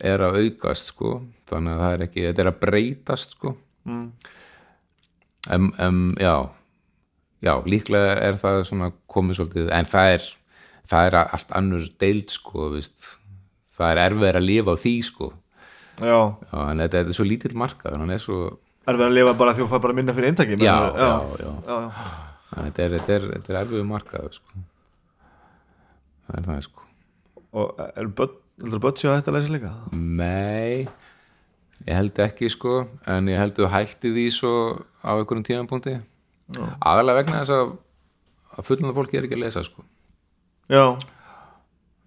er að aukast sko þannig að það er ekki, þetta er að breytast sko. Mm. Um, um, já. Já, líklega er það svona komið svolítið, en það er það er allt annur deild sko veist. það er erfið að lifa á því sko. Já, já, en þetta, þetta er svo lítill markað hann er svo, er við að lifa bara því að fá bara minna fyrir eintaki já, já, já. Þannig að þetta er, þetta er, þetta er erfið markað sko. Það er það sko. Og er börn, heldur börn séu að þetta lesa líka? Nei, ég held ekki sko, en ég held að þú hætti því svo á einhverjum tímapunkti. Aðalega vegna þess að, að fullanda fólki er ekki að lesa sko. Já,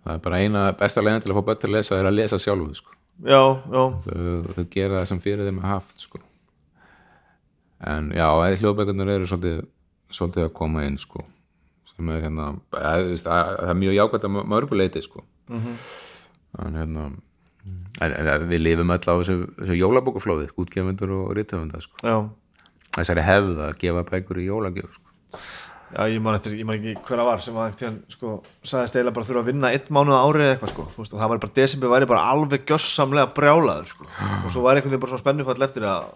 það er bara eina besta leiðin til að fá börn til að lesa er að lesa sjálfu sko. Já, já. Þau, þau gera það sem fyrir þeim er haft sko. En já, hljóðbækunar eru svolítið, svolítið að koma inn sko sem er hérna að, það, það er mjög jákvæmt að mörguleiti sko. En hérna en, en við lifum öll á þessu, þessu jólabókuflóði, útgefundur og rithöfunda sko. þessari hefð að gefa bækur í jólagjöf sko. já, ég man eftir, ég man ekki hver að var sem að tíðan, sko, sagðist eiginlega bara þurfa að vinna einn mánuð á árið eða eitthvað, sko, veist, það var bara desember væri bara alveg gjössamlega brjálaður, sko, og svo var einhvern veginn bara svona spennufall eftir að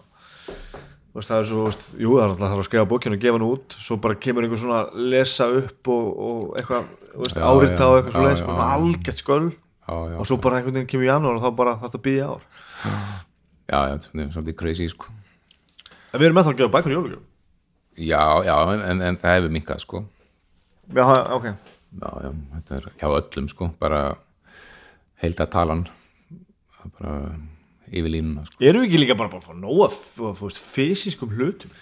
veist, það er svo, veist, jú, það er alltaf að skrifa bókinu og gefa hann út, svo bara kemur einhver svona lesa upp og, og eitthvað veist, árita og eitthvað svo leis já, og já. og svo bara einhvern veginn kemur í janúar og þá bara þarf þetta að býja ár já, já, þetta er svolítið crazy sko. En við erum þá að gefa bækur í jólugjöf já, já, en, en, en það hefur minkað sko. Já, ok já, já, þetta er hjá öllum sko, bara heilta talan Það er bara yfir línuna sko. Erum við ekki líka bara bara að fá nóga þú veist, fysiskum hlutum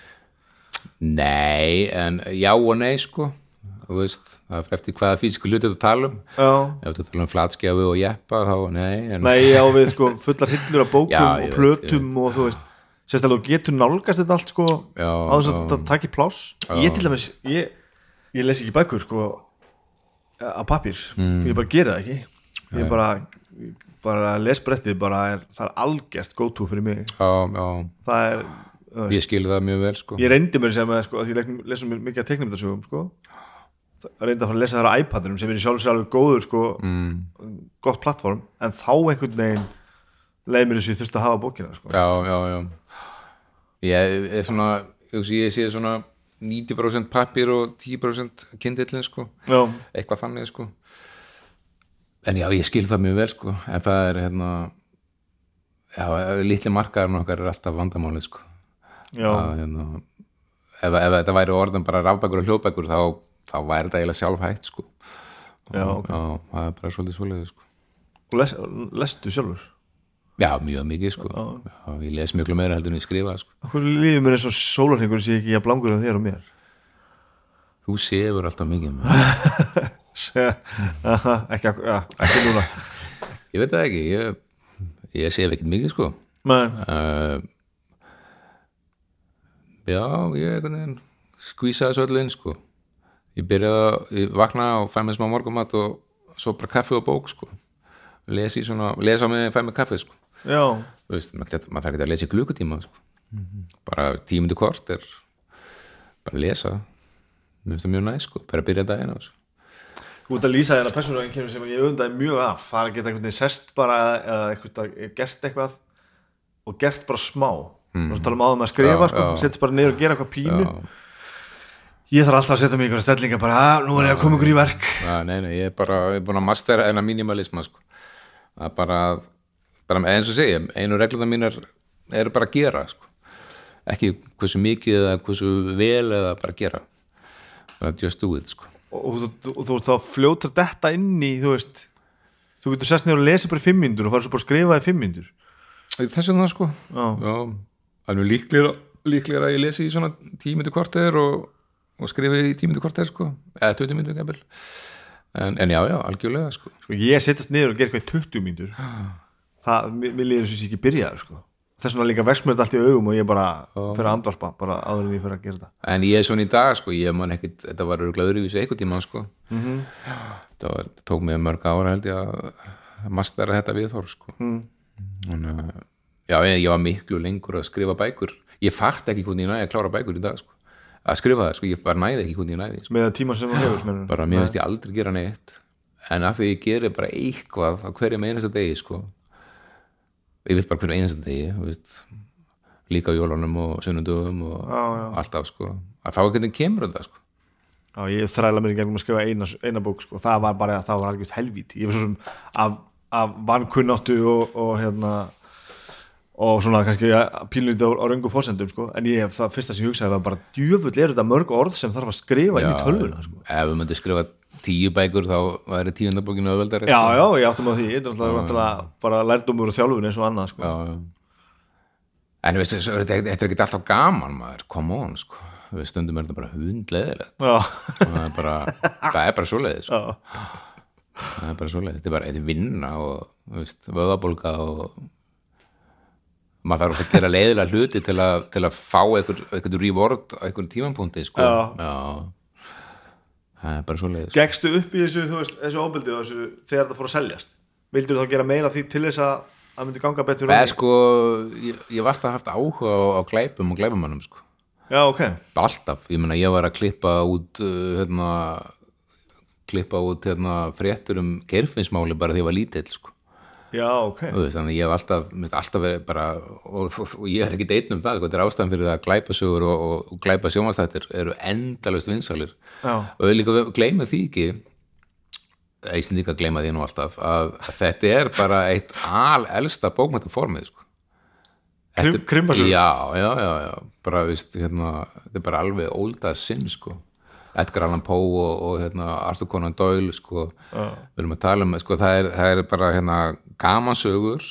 nei, en já og nei sko veist, það er eftir hvaða físku hluti þú tala um. Já. Ef þú tala um flatskjafi og jeppa þá nei, en Nei, já, við sko fullar hillur af [LAUGHS] bókum Já, og ég veit, plötum og þú veist Sérstaklega getur nálgast þetta allt sko á þess að þetta taki pláss. Ég til dæmis, ég, ég les ekki bækur sko á pappír, Mm. ég bara gera það ekki. Ég bara, bara lesbrettið bara er, það er algjört to fyrir mig. Já, já, Það er, veist, ég skil það mjög vel sko. ég reyndi mér sem að sko, að ég lesum mikið að teiknum þetta sögum sko Það reyndi að fara að lesa það á iPadinum sem er í sjálf sér alveg góður sko. Mm, gott plattform, en þá einhvern veginn leið mér þessu ég þurfti að hafa bókina sko. já, já, já. Ég er svona ég, sé svona 90% pappir og 10% kindillin sko. Já, eitthvað þannig sko. En já, ég skil það mjög vel sko. En það er hérna já, litli markaðurinn okkar er alltaf vandamálið sko. Já, að, hérna, ef, ef þetta væri orðin bara rafbækur og hljóðbækur þá, þá væri þetta eiginlega sjálf hægt sko. Já, og, ok. já, það er bara svolítið svoleiði sko. Og les, lestu sjálfur? Já, mjög mikið sko. Já, ég les mjög meira heldur en ég skrifa sko. Hvað líður mér eins og sólarhengur sé ekki að blangur af þér og mér? Þú sefur alltaf mikið ekki, ekki núna. Ég veit það ekki ég, ég sef ekkert mikið sko. Uh, já, ég einhvern veginn skvísaði svo allir inn sko ég byrjaði að vakna og fæ mér smá morgumat og svo bara kaffi og bók sko. Lesi svona, lesa mig fæ mér kaffi sko. Já, Þú veist, maður maður þarf ekki að lesa í klukkutíma sko. bara tímundu kort er bara lesa. Mér finnst það mjög næ sko, bara byrja daginn á þessu þú ert að lýsa þér að persónu sem ég undaði mjög af. Það er að geta einhvern veginn sest bara eða eitthvað, gert eitthvað og gert bara smá. Mm. og tala um áðum að skrifa, Já, sko, já. setjast bara niður og gera eitthvað pínu. Já, ég þarf alltaf að setja mig í einhverja stellinga bara, að, nú er ég að koma ykkur í verk já, nei, nei, ég er bara ég er búin að mastera enna minimalisma sko. er bara, bara eins og segja, einu regluna mínar eru bara að gera sko. ekki hversu mikið eða hversu vel eða bara gera bara just do it sko. og, og, þú- þú fljótur þetta inn í þú veist þú getur sest niður og lesi bara í fimm mínútur og farið svo bara að skrifa í fimm mínútur þess vegna sko já, er nú líklega, líklega að ég lesi í svona tímyndu korter og, og skrifi í tímyndu korter sko, eða 20 myndu gæmil en, en já, já, algjörlega sko. Sko, ég setjast niður og ger eitthvað í 20 mínútur. Það, mér, og ég sé ekki byrjaður sko. þess vegna líka vex mér þetta allt í augum og ég bara fyrir að andvarpa bara áður en ég fyrir að gera þetta. En ég er svona í dag sko, ég man ekkit þetta var örgulega öðruvísi eitthvað tíma sko. -hmm. það, var, tók mig mörg ára held ég að mastera þetta viðhorf sko. Mm. en, já, ég, ég var miklu lengur að skrifa bækur. Ég fatt ekki hvernig ég næði að klára bækur í dag sko að skrifa það, sko, ég bara næði ekki hvernig ég næði sko. með það tíma sem þú hefur mennur. bara mér finnst ég aldrei gera neitt en af því ég geri bara eitthvað á hverjum einasta degi sko ég veit bara hverjum einasta degi líka á jólunum og sunnundugum og Já, já. alltaf sko að þá hvernig kemur þetta sko Já, ég þræla mér í gegnum að skrifa eina, eina bók sko. það var bara, það var algjörst helvít ég var svo sem af, af vankunnáttu og, og hérna og svona kannski píluniti á, á röngu fórsendum sko. en ég, það fyrsta sem ég hugsaði var bara djöfull er þetta mörg orð sem þarf að skrifa inn í tölvuna sko. ef við myndum skrifa tíu bækur þá væri tíundabókinu öðveldari Já, sko. já, ég áttum á því þetta er náttúrulega bara lærdumur og þjálfun eins og annað sko. já, já. en veistu, svo er þetta er ekki alltaf gaman maður, come on sko við stundum er þetta bara hundleðilegt Já, það er bara, það er bara svoleiðis sko. já, það er bara svoleið, þetta er bara þetta er vinna og veist, vöðabólga og maður þarf að gera leiðilega hluti til að, til að fá einhver reward á einhver tímapunkti sko. Já. það er bara svoleið sko. Gekstu upp í þessu, þú veist, þessu og þessu þegar það fór að seljast Vildur þá gera meira því til þess að það myndi ganga betur eða sko, ég, ég varst að haft áhuga á, á glæpum og glæpumannum sko. Já, ok alltaf, ég meina ég var að klippa út uh, hérna klippa út hérna fréttur um gerfinsmáli bara því ég var lítill sko. Já, ok veist, þannig að ég hef alltaf, alltaf verið bara, og, og, og ég er ekki einn um það, sko, þetta er ástæðan fyrir að glæpasögur og, og, glæpa sjónvastættir eru endalaust vinsalir já, og við líka gleyma því ekki ég sem líka gleyma því nú alltaf að, að þetta er bara eitt al elsta bókmæntaformið sko. Krim- krimmasögur? já, já, já, já, bara veist, hérna, þetta er bara alveg ólda sinn sko. Edgar Allan Poe og, og hérna, Arthur Conan Doyle sko. við erum að tala um sko, það, er, það er bara hérna, gamansögur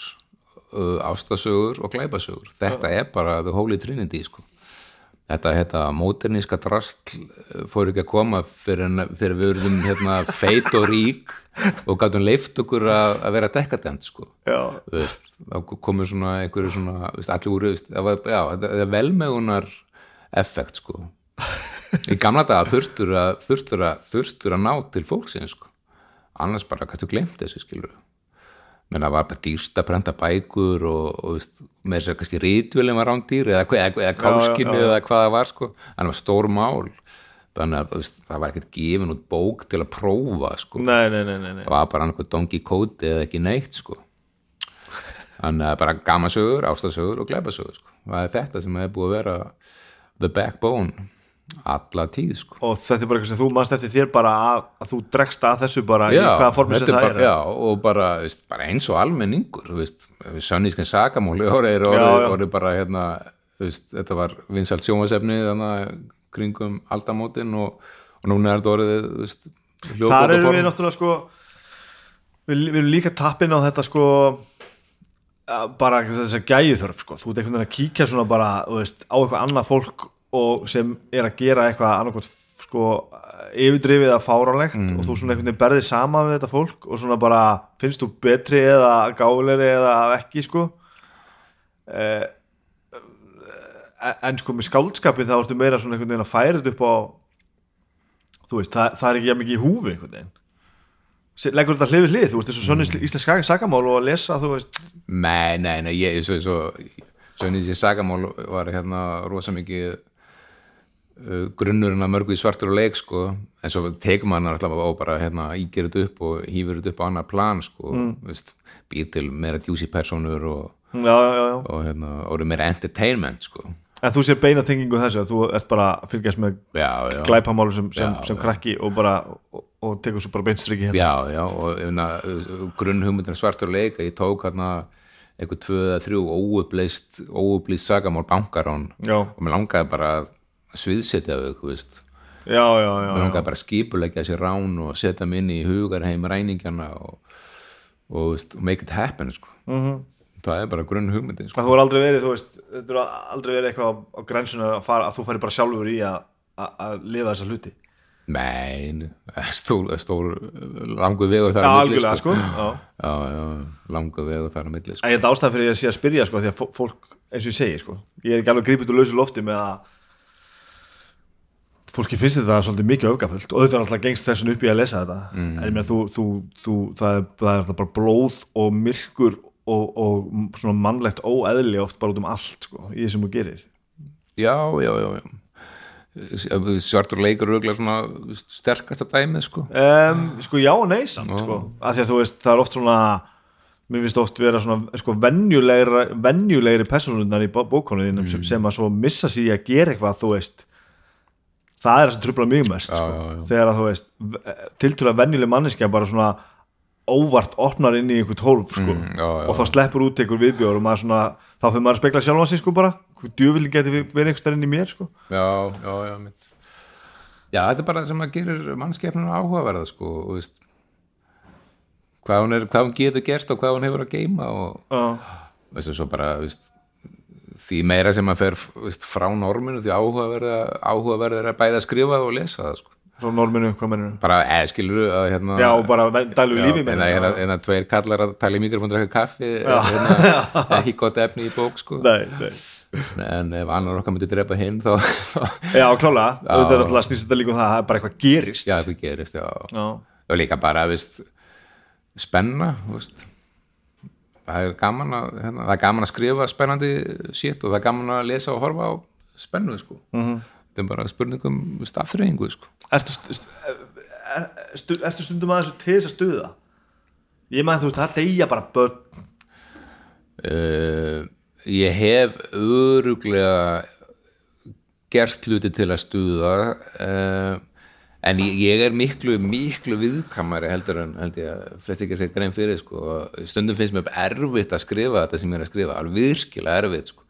uh, ástasögur og glæpasögur þetta er bara the holy trinity sko. þetta hérna, móterníska drast fór ekki að koma fyrir, en- fyrir við verðum hérna, feit og rík og gátum leift okkur að, að vera dekadent sko. þá komur svona einhverju svona, veist, allir úr veist, það var, já, þetta er velmegunar effekt sko í gamla daga þurftur að þurftur að, þurftur að ná til fólksins sko. annars bara kannski glemt þessu skilur menn það var bara dýrst að prenta bækur og, og veist, með þess að kannski rítvilin var rándýr eða, eða, eða, eða kálskinni eða hvað það var sko, það var stór mál. Þannig að veist, það var ekkert gefin út bók til að prófa sko. Nei, nei, nei, það var bara annað dongi kóti eða ekki neitt sko. Þannig að bara gamasögur, ástasögur og glæpasögur sko. það er þetta sem er búið að vera the backbone alla tíð sko og þetta er bara eitthvað sem þú manst eftir þér bara að, að þú dregst að þessu bara í hvaða formi sem það bara, er já, og bara, veist, bara eins og almenningur veist, sönnískan sakamóli orðið Já, orðið, já. bara hérna, veist, þetta var vinsalt að kringum aldamótin og, og núna er þetta orðið veist, þar erum við náttúrulega sko við, við erum líka tappin á þetta sko bara þess að gæju þörf sko. þú ert einhvern veginn að kíkja svona bara veist, á eitthvað annað fólk og sem er að gera eitthvað annarkot sko yfirdrifið að fáránlegt og þú svona einhvern veginn berðið sama við þetta fólk og svona bara finnst þú betri eða gáleri eða ekki sko. Eh, en sko með skáldskapin þá ertu meira svona einhvern veginn að færa þetta upp á þú veist, það, það er ekki mikið í húfi einhvern veginn. Leggur þetta hlið við hlið, þú veist, þessu svona mm. íslensk sakamál og að lesa, þú veist. Nei, nei, nei, ég, svo, svo, nýtt sér sagamál var hérna rosa mikið grunnurinn að mörgu í svartur og leik sko, en svo tekur maður alltaf og bara hérna þetta upp og hýfur þetta upp á annar plan sko, veist, býr til meira djúsi personur og, já, já, já, já. og hérna, orðið meira entertainment sko, en þú sér beina tengingu þessu að þú ert bara að fylgjast með glæpamálum sem, sem, sem krakki og bara og, og tekur svo bara beinstriki hérna. Já, já, og hérna, grunnhugmyndin svartur leika, ég tók hérna eitthvað tvö eða þrjú óupplýst óupplýst sagamál bankarán. Já, og mér langaði bara að sviðsetja þau, þú veist já, já, já, já. langaði bara að skipulegja sér rán og setja mig inn í hugarheim ræningjana og, og, þú veist, og make it happen sko. Mhm. það er bara grunn hugmyndin sko. að þú er aldrei verið, þú veist þetta er aldrei verið eitthvað á, á grensuna að, fara, að þú færi bara sjálfur í að, að, að lifa þessa hluti Nei, stór, stór langur vegur þar milli algjörlega, sko, sko. já Já, já, langur vegur þar á milli sko. Ég held ástæð fyrir ég að sé að spyrja sko, því að fó- fólk, eins og ég segi sko, ég er ekki alveg grípið úr lausu lofti með að fólki finnst þetta svolítið mikið öfgafullt. Og þetta er alltaf gengst þessun upp í að lesa þetta. Mm. en ég meina þú, þú, þú það, er, það er bara blóð og myrkur og, og svona mannlegt óeðli oft bara út um allt sko, í þessum þú gerir. Já, já, já, já. Svartur leikur röglega svona sterkasta dæmið sko. um, sko já og nei samt sko, af því að þú veist það er oft svona mér finnst oft vera svona sko venjulegri personlunar í bókonuðinum sem, sem að svo missa sig í að gera eitthvað þú veist það er það sem trubla mjög mest sko. já, já. þegar að þú veist tiltúlega venjuleg manneskja bara svona óvart opnar inn í einhvern hólf sko, Mm, já, já. og þá sleppur út einhver viðbjóður og maður svona, þá fyrir maður að spekla sjálfa sig sko bara, djöfili geti verið einhver stær inn í mér sko Já, já, já mitt. Já, þetta er bara sem að gerir mannskepnuna áhugaverða sko, og veist hvað hún, er, hvað hún getur gert og hvað hún hefur að geima og já, veistu, svo bara veist, því meira sem að fer veist, frá norminu því áhugaverða áhugaverða er að bæða að skrifa og lesa það sko. frá norminu, hvað mennur bara eða skilur að hérna já, og bara dælu lífi en meina að hérna, hérna tveir kallar að tala í mikrofón drekka kaffi hérna, [LAUGHS] ekki gott efni í bók sko. nei, nei. En ef annar okkar myndi drepa hinn þá, [LAUGHS] þá Já, klálega, auðvitað er alltaf snýst þetta líka um það að það bara eitthvað gerist. Já, það gerist já. Já, og líka bara veist, spenna veist. Það er gaman að hérna, það er gaman að skrifa spennandi shit og það er gaman að lesa og horfa á spennu sko. Mhm. þetta er bara spurningum staðfreyingu sko. Ertu, st st er- stu, ertu stundum að þessu til þess að stuða? ég maður þú veist, það deyja bara börn uh, ég hef öruglega gert hluti til að stuða uh, en ég, ég er miklu miklu viðkamari heldur en held ég að flest ekki að segja grein fyrir sko. og stundum finnst mér erfitt að skrifa þetta sem ég er að skrifa, alveg virkilega erfitt sko.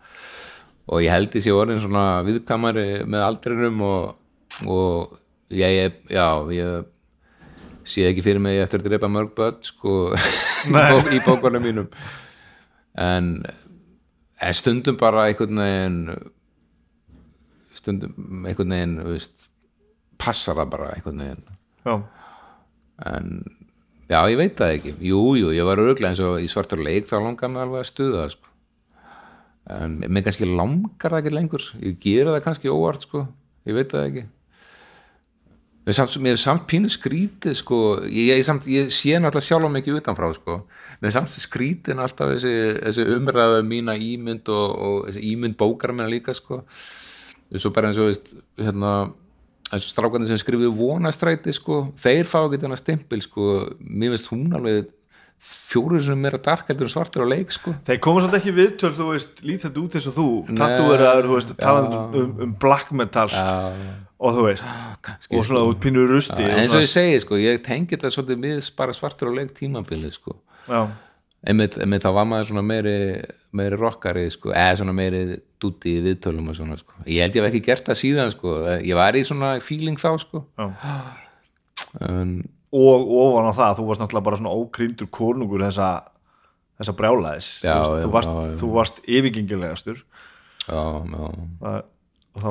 og ég held sé orðin svona viðkamari með aldrinum og, og ég, já, ég sé ekki fyrir mig eftir að drepa mörg börn sko, [LAUGHS] í, bók, í bókunum mínum en, en stundum bara einhvern veginn stundum einhvern veginn þú veist, passar það bara einhvern veginn já, en já, ég veit það ekki jú, jú, ég var örglega eins og í svartur leik þá langar mig alveg að stuða það, sko. en mér kannski langar það ekki lengur ég gera það kannski óvart sko. ég veit það ekki mér er samt, samt pínu skrítið sko. ég, ég, samt, ég sé náttúrulega sjálf mikið utanfrá sko. mér er samt skrítið alltaf þessi, þessi umræðu um mína ímynd og, og þessi ímynd bókar mér líka sko svo bara eins og veist hérna, eins og strákarnir sem skrifuðu vonastræti sko, þeir fá ekki þennan stimpil sko, mér finnst hún alveg fjóruð sem meira dark heldur en svartur á leik sko. Þeir koma svolítið ekki viðtöl þú veist, lít þetta út eins og þú. Tattúveraður, þú veist, talandi um, um black metal. Já, og þú veist, kannski, og svona út pínur rusti Já, og eins og ég segi sko, ég tengi þetta svolítið við bara svartur á leik tímabilið sko. Já, einmitt, einmitt þá var maður svona meiri meiri rockari sko, eða svona meiri dúti í viðtölum og svona sko. Ég held ég hef ekki gert það síðan sko. Ég var í svona feeling þá sko. En, og ofan á það, þú varst náttúrulega bara svona ókrýndur konungur þessa, þessa brjálæðis. Já, þú, veist, já, þú varst, já, þú varst yfirgengilegastur. Já, já. Og þá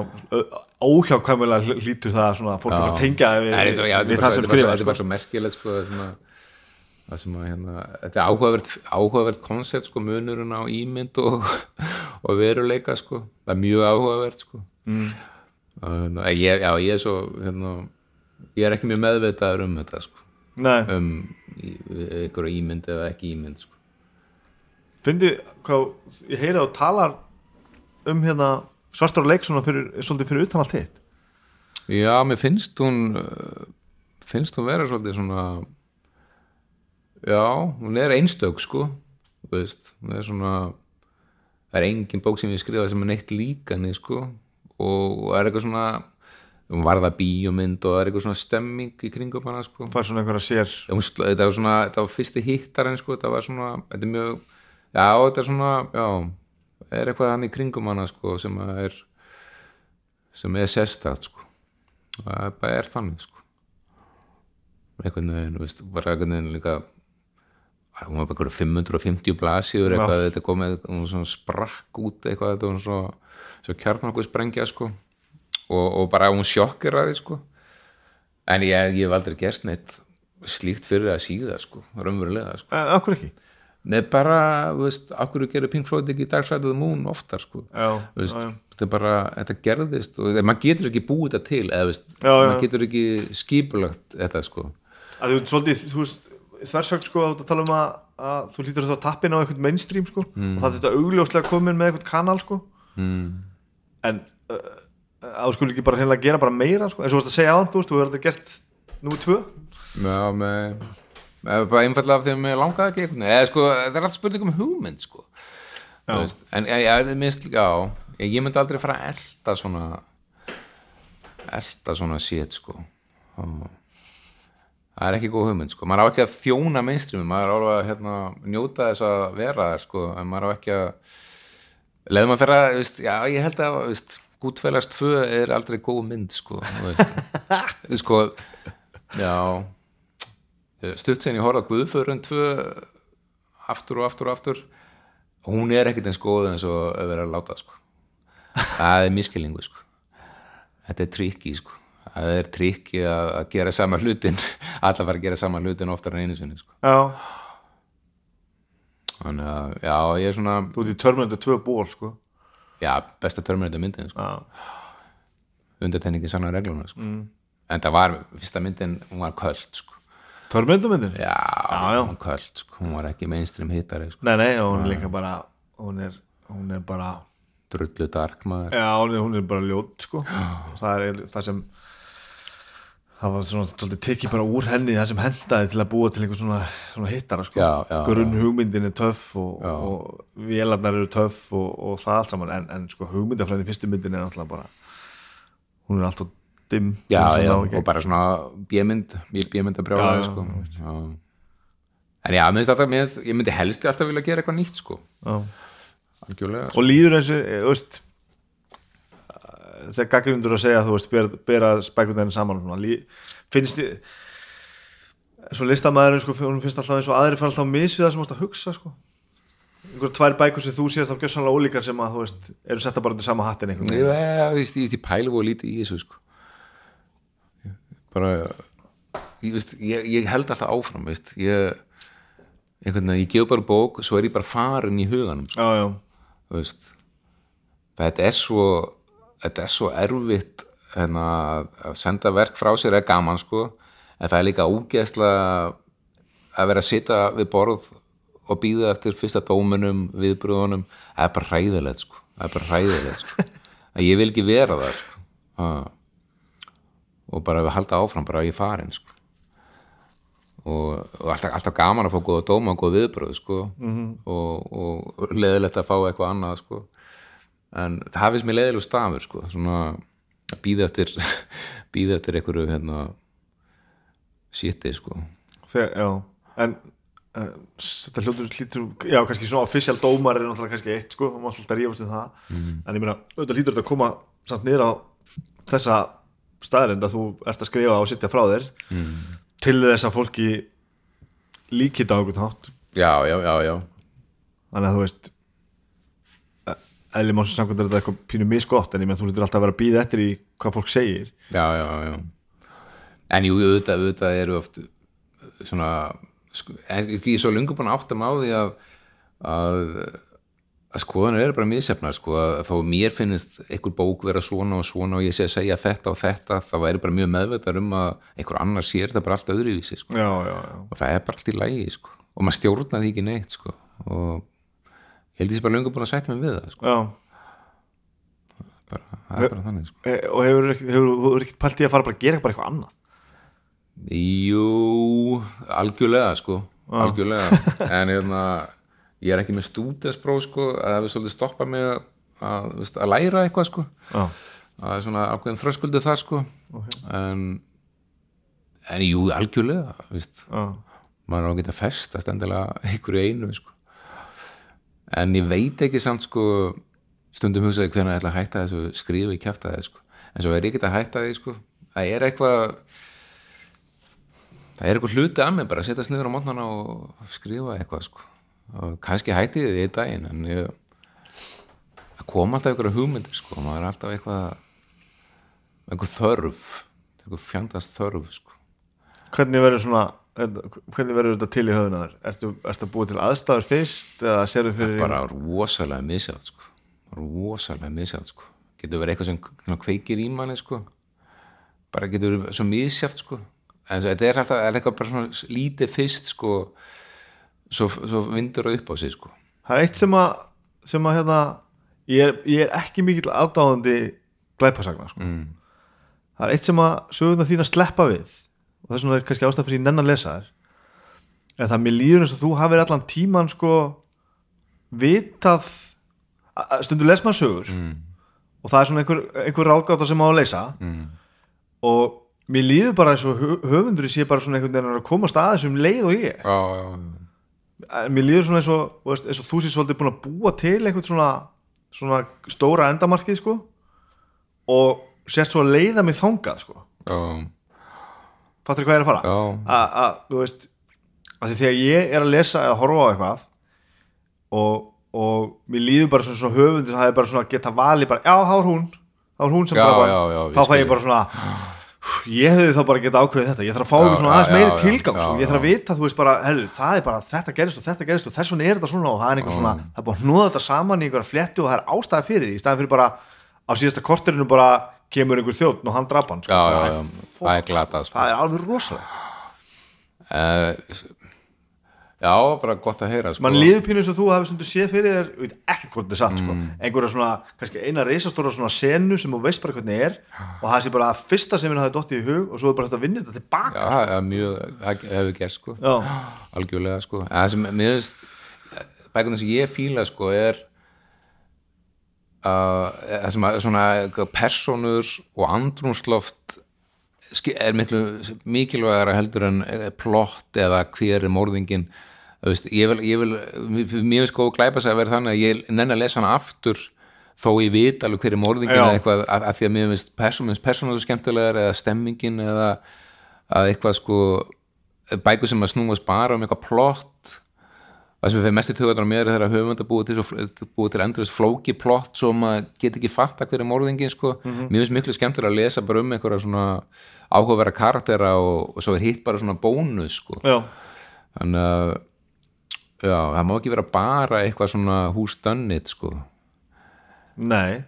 óhjákvæmulega hlýtur það svona að fólk að tengja við, við það sem skrifa þetta er bara svo merkilegt sko, það sem að, það sem að hérna, þetta er áhugavert, áhugavert koncept sko, munurinn á ímynd og, [LAUGHS] og veruleika sko. það er mjög áhugavert sko. mm. ég, já, ég er svo hérna, ég er ekki mjög meðvitaður um þetta sko. Nei, um einhverja ímynd eða ekki ímynd sko. fyndi hvað, ég heyri að þú talar um hérna svartur og leik svona fyrir, svolítið fyrir utan allt hitt já, mér finnst hún uh, finnst hún vera svolítið svona já, hún er einstök sko. Veist, hún er svona það er engin bók sem ég skrifa sem er neitt líka henni sko. Og og er eitthvað svona hún varða bíómynd og það er eitthvað svona stemming í kringum hana sko. Fær svona einhverja sér. Þetta var svona, þetta var fyrsti hittarinn sko, þetta var svona, þetta er mjög já, þetta er svona, já er eitthvað hann í kringum hana sko sem er sem er sérstætt sko. Það er bara er þannig sko. Einhvern veginn, þú veist, bara einhvern veginn líka hún var bara einhverju 550 blasíður eitthvað, þetta komið hún svona sprakk út eitthvað þetta var svo, svo kjarnakku sprengja sko og, og bara hún sjokkir að því sko en ég, ég hef aldrei gerst neitt slíkt fyrir að síða sko, raunverulega sko. eh, Akkur ekki Nei, bara, veist, akkur gerir Pink Floyd ekki of the Moon oftar sko. Já, veist, já, já. þetta er bara, þetta gerðist og maður getur ekki búið þetta til eða, veist, maður getur ekki skipulagt þetta sko að þú svolítið, þú veist þversögn sko að tala um að, að þú lítur þetta tappin á eitthvað mainstream sko Mm. og það er þetta augljóslega komin með eitthvað kanal sko. Mm. en uh, að þú skulle ekki bara hreinlega gera bara meira sko, eins og þú veist að segja á hann, þú veist, þú hefur þetta gert númer tvö. Já, með, með bara einfallega af því að mér langaði ekki einhvern veginn, eða sko, það er allt spurning um hugmynd sko. Veist, en já, minnst, já, ég, ég myndi aldrei fara að elta svona elta svona shit sko. Og það er ekki góð hugmynd sko, maður á ekki að þjóna mainstreami, maður á að hérna, njóta þess að vera þær sko, en maður á ekki að leðum að fyrir að, veist, já, ég held að veist, Gútfélagst 2 er aldrei góð mynd sko, [LAUGHS] sko, já stutt sen ég horfði á Guðförun 2 aftur og aftur og aftur hún er ekkit eins góð eins og að vera að láta sko. það er miskilningu sko. þetta er trikki sko. Það er trikki að, gera sama hlutin [LAUGHS] allar fara að gera sama hlutin oftar en einu sinni sko. Já, þannig að já, ég er svona þú ert í Terminator 2 ból sko já, besta törmurþetta myndin sko. Já, undirtenningi sannar regluna sko. en það var, fyrsta myndin hún var köld sko. Terminator myndin? já, já. hún var köld sko. hún var ekki mainstream hittari sko. Nei, nei, og hún er líka bara hún er, hún er bara drullu dark maður Já, hún er, hún er bara ljót sko [GASPS] það er það sem það var svona svolítið tekið bara úr henni það sem hendaði til að búa til einhver svona, svona hittara sko. Grunn hugmyndin er töff og, og vélarnar eru töff og, og það allt saman en, en sko hugmyndafræðin í fyrstu myndin er náttúrulega bara hún er alltaf dimm já, já, og bara svona bjömynd, bjömynd að Já, brjóða já, sko. en já, ég myndi helst alltaf vilja gera eitthvað nýtt sko. Já. algjörlega og líður eins og þú veist eh, þegar gaggrindur að segja þú veist, ber, bera spækundinni saman og svona, finnst þið svo listamæðurinn sko, hún finnst alltaf eins og aðri fara alltaf að misvið það sem þú ert að hugsa sko einhverjum tvær bækur sem þú sér þá gjössanlega ólíkar sem að þú veist, eru setta bara undir sama hattin einhvern veginn ég, ég, ég, ég pælu og lítið í þessu sko. bara ég, veist, ég, ég held alltaf áfram veist. ég einhvern veginn, ég gef bara bók svo er ég bara farin í huganum já, já, þú veist þetta er svo þetta er svo erfitt hérna, að senda verk frá sér er gaman sko. En það er líka ógeðslega að vera að sitja við borð og býða eftir fyrsta dóminum viðbröðunum, það er bara hræðilegt sko, það er bara hræðilegt sko. [LAUGHS] Að ég vil ekki vera það sko. Ha. og bara við halda áfram bara að ég farin sko. Og, og alltaf, alltaf gaman að fá góða dóma og góða viðbröð sko. -hmm. og, og leðilegt að fá eitthvað annað sko en það finnst mér leðilegu stafur sko. Svona að býða eftir [LAUGHS] býða eftir einhverju hérna shiti sko. Þegar, já. en uh, þetta hljótur hlýtur, já kannski svona official dómar er náttúrulega kannski eitt sko, þú mátt alltaf rífast um það. En ég meina, auðvitað hlýtur þetta að koma samt niður á þessa staðarind að þú ert að skrifa og sitja frá þér mm. til þess að fólki líkita á einhvern hátt. Já, já, já, já. Þannig að þú veist eðli málsins samkvæmt er þetta eitthvað pínu misgott en ég meina þú hlýtur alltaf að vera að býða eftir í hvað fólk segir já, já, já en jú, auðvitað, auðvitað eru oft svona sko, er svo lengur búin að áttam á því að að, að skoðanir eru bara misjafnar sko, að þó mér finnist einhver bók vera svona og svona og ég sé að segja þetta og þetta, það væri bara mjög meðvitað um að einhver annar sér það bara allt öðruvísi sko. já, já, já, og það er bara allt í lægi sko. og maður stjórna því ekki neitt sko. og ég held ég sé bara lengur búin að sætta mig við það sko. já. bara, það er bara þannig sko. E, og hefur hefur, hefur ekki pælt í að fara bara að gera eitthvað annað? Jú, algjörlega sko, algjörlega. En hérna, ég er ekki með stúdespróf sko, að það við svolítið stoppa mig að, að, veist, að læra eitthvað sko. Já, það er svona ákveðin þröskuldu þar sko. En en jú, algjörlega veist, já, maður á að geta festast endilega einhverju einu sko en ég veit ekki samt sko stundum hugsaði hvernig ég ætla að hætta þessu skrifa í þessu sko. En svo er ég ekki að hætta því sko. Það er eitthvað það er eitthvað hluti að mig bara að setjast niður á mótnana og skrifa eitthvað sko. Og kannski hætti því í daginn en ég það kom alltaf einhverja hugmyndir sko. Maður er alltaf eitthvað einhver þörf einhver fjandast þörf sko. Hvernig verður svona hvernig verður þetta til í höfuna þér ertu, ertu að búa til aðstæður fyrst eða sérðu fyrir bara rosalega misjátt sko. rosalega misjátt sko. getur verið eitthvað sem kveikir í manni sko. bara getur verið svo misjátt sko. en þetta er alltaf er eitthvað bara svona lítið fyrst sko. svo, svo vindur það upp á sig sko. það er eitt sem að, sem að hérna, ég, er, ég er ekki mikill aðdáðandi glæpasagna sko. mm. það er eitt sem að söguna þín að sleppa við og þess vegna er kannski ástæð fyrir ég nenn að lesa þær er það að mér líður eins og þú hafir allan tíman sko vitað a- a- stundum les maður sögur Mm. og það er svona einhver, einhver ráðgáta sem á að leysa Mm. og mér líður bara eins og hö- höfundur sé bara svona einhvern veginn að komast að þessum leið og ég Já, já, já. En mér líður svona eins og, veist, eins og þú sé svolítið búin að búa til einhvern svona, svona stóra endamarkið sko og sérst svo að leiða mig þangað sko já, fattur hvað ég er að fara já. A- að, þú veist að því þegar ég er að lesa eða horfa á eitthvað og, og mér líður bara svona, svona höfundur það er bara svona að geta valið bara, já það var hún það var hún sem Já, bara, já, já, þá ég fæ ég skil. bara svona "Úff, [SIGHS] ég hefði þá bara geta ákveðið þetta ég þarf að fá Já, einhver svona aðeins meiri tilgang sko. ég þarf að vita, þú veist bara, herru, það er bara þetta gerist og þetta gerist og þess vegna er þetta svona og það er einhver svona, það er búin að hnúða þetta saman í einhverja fléttu og það er ástæða fyrir því, í staðan fyrir bara á síðasta korterinu bara kemur einhver þjótt og hann drapa hann sko. Já, já, já. Það er glatað, sko. það er alveg rosalegt Uh, já, bara gott að heyra sko. mann líður pínu eins og þú stundu séð fyrir þér veit ekkert hvort þetta er satt sko. Mm. einhverja svona, kannski eina reisastóra svona senu sem þú veist bara hvernig er og það sé bara að fyrsta sem henni hafi dottið í hug og svo er bara þetta að vinna þetta tilbaka já, er mjög, það hefur gert sko algjörlega sko en það sem, mér finnst bækuna sem ég fíla sko er það sem að svona personur og andrúnsloft er miklu mikilvægara heldur en eh, plott eða hver er morðingin veist, ég vil, ég vil mér- finnst góð glæpa sig að vera þannig að ég nenni að lesa hana aftur þó ég vit alveg hver er morðingin eða eitthvað að, að því að mér finnst persónum persónum skemmtilegar eða stemmingin eða að eitthvað sko bækur sem að snúast bara um eitthvað plott það sem við fyrir mest í töðan á mér er höfund að búa til, svo, búa til endurist flóki plott svo maður get ekki fatta hver er morðingin sko. mér finnst miklu skemmtilega að lesa bara um einhverja svona áhugavera karaktera og, og svo er hitt bara svona bónus sko. þannig að já, það má ekki vera bara eitthvað svona húsdönnit sko. nei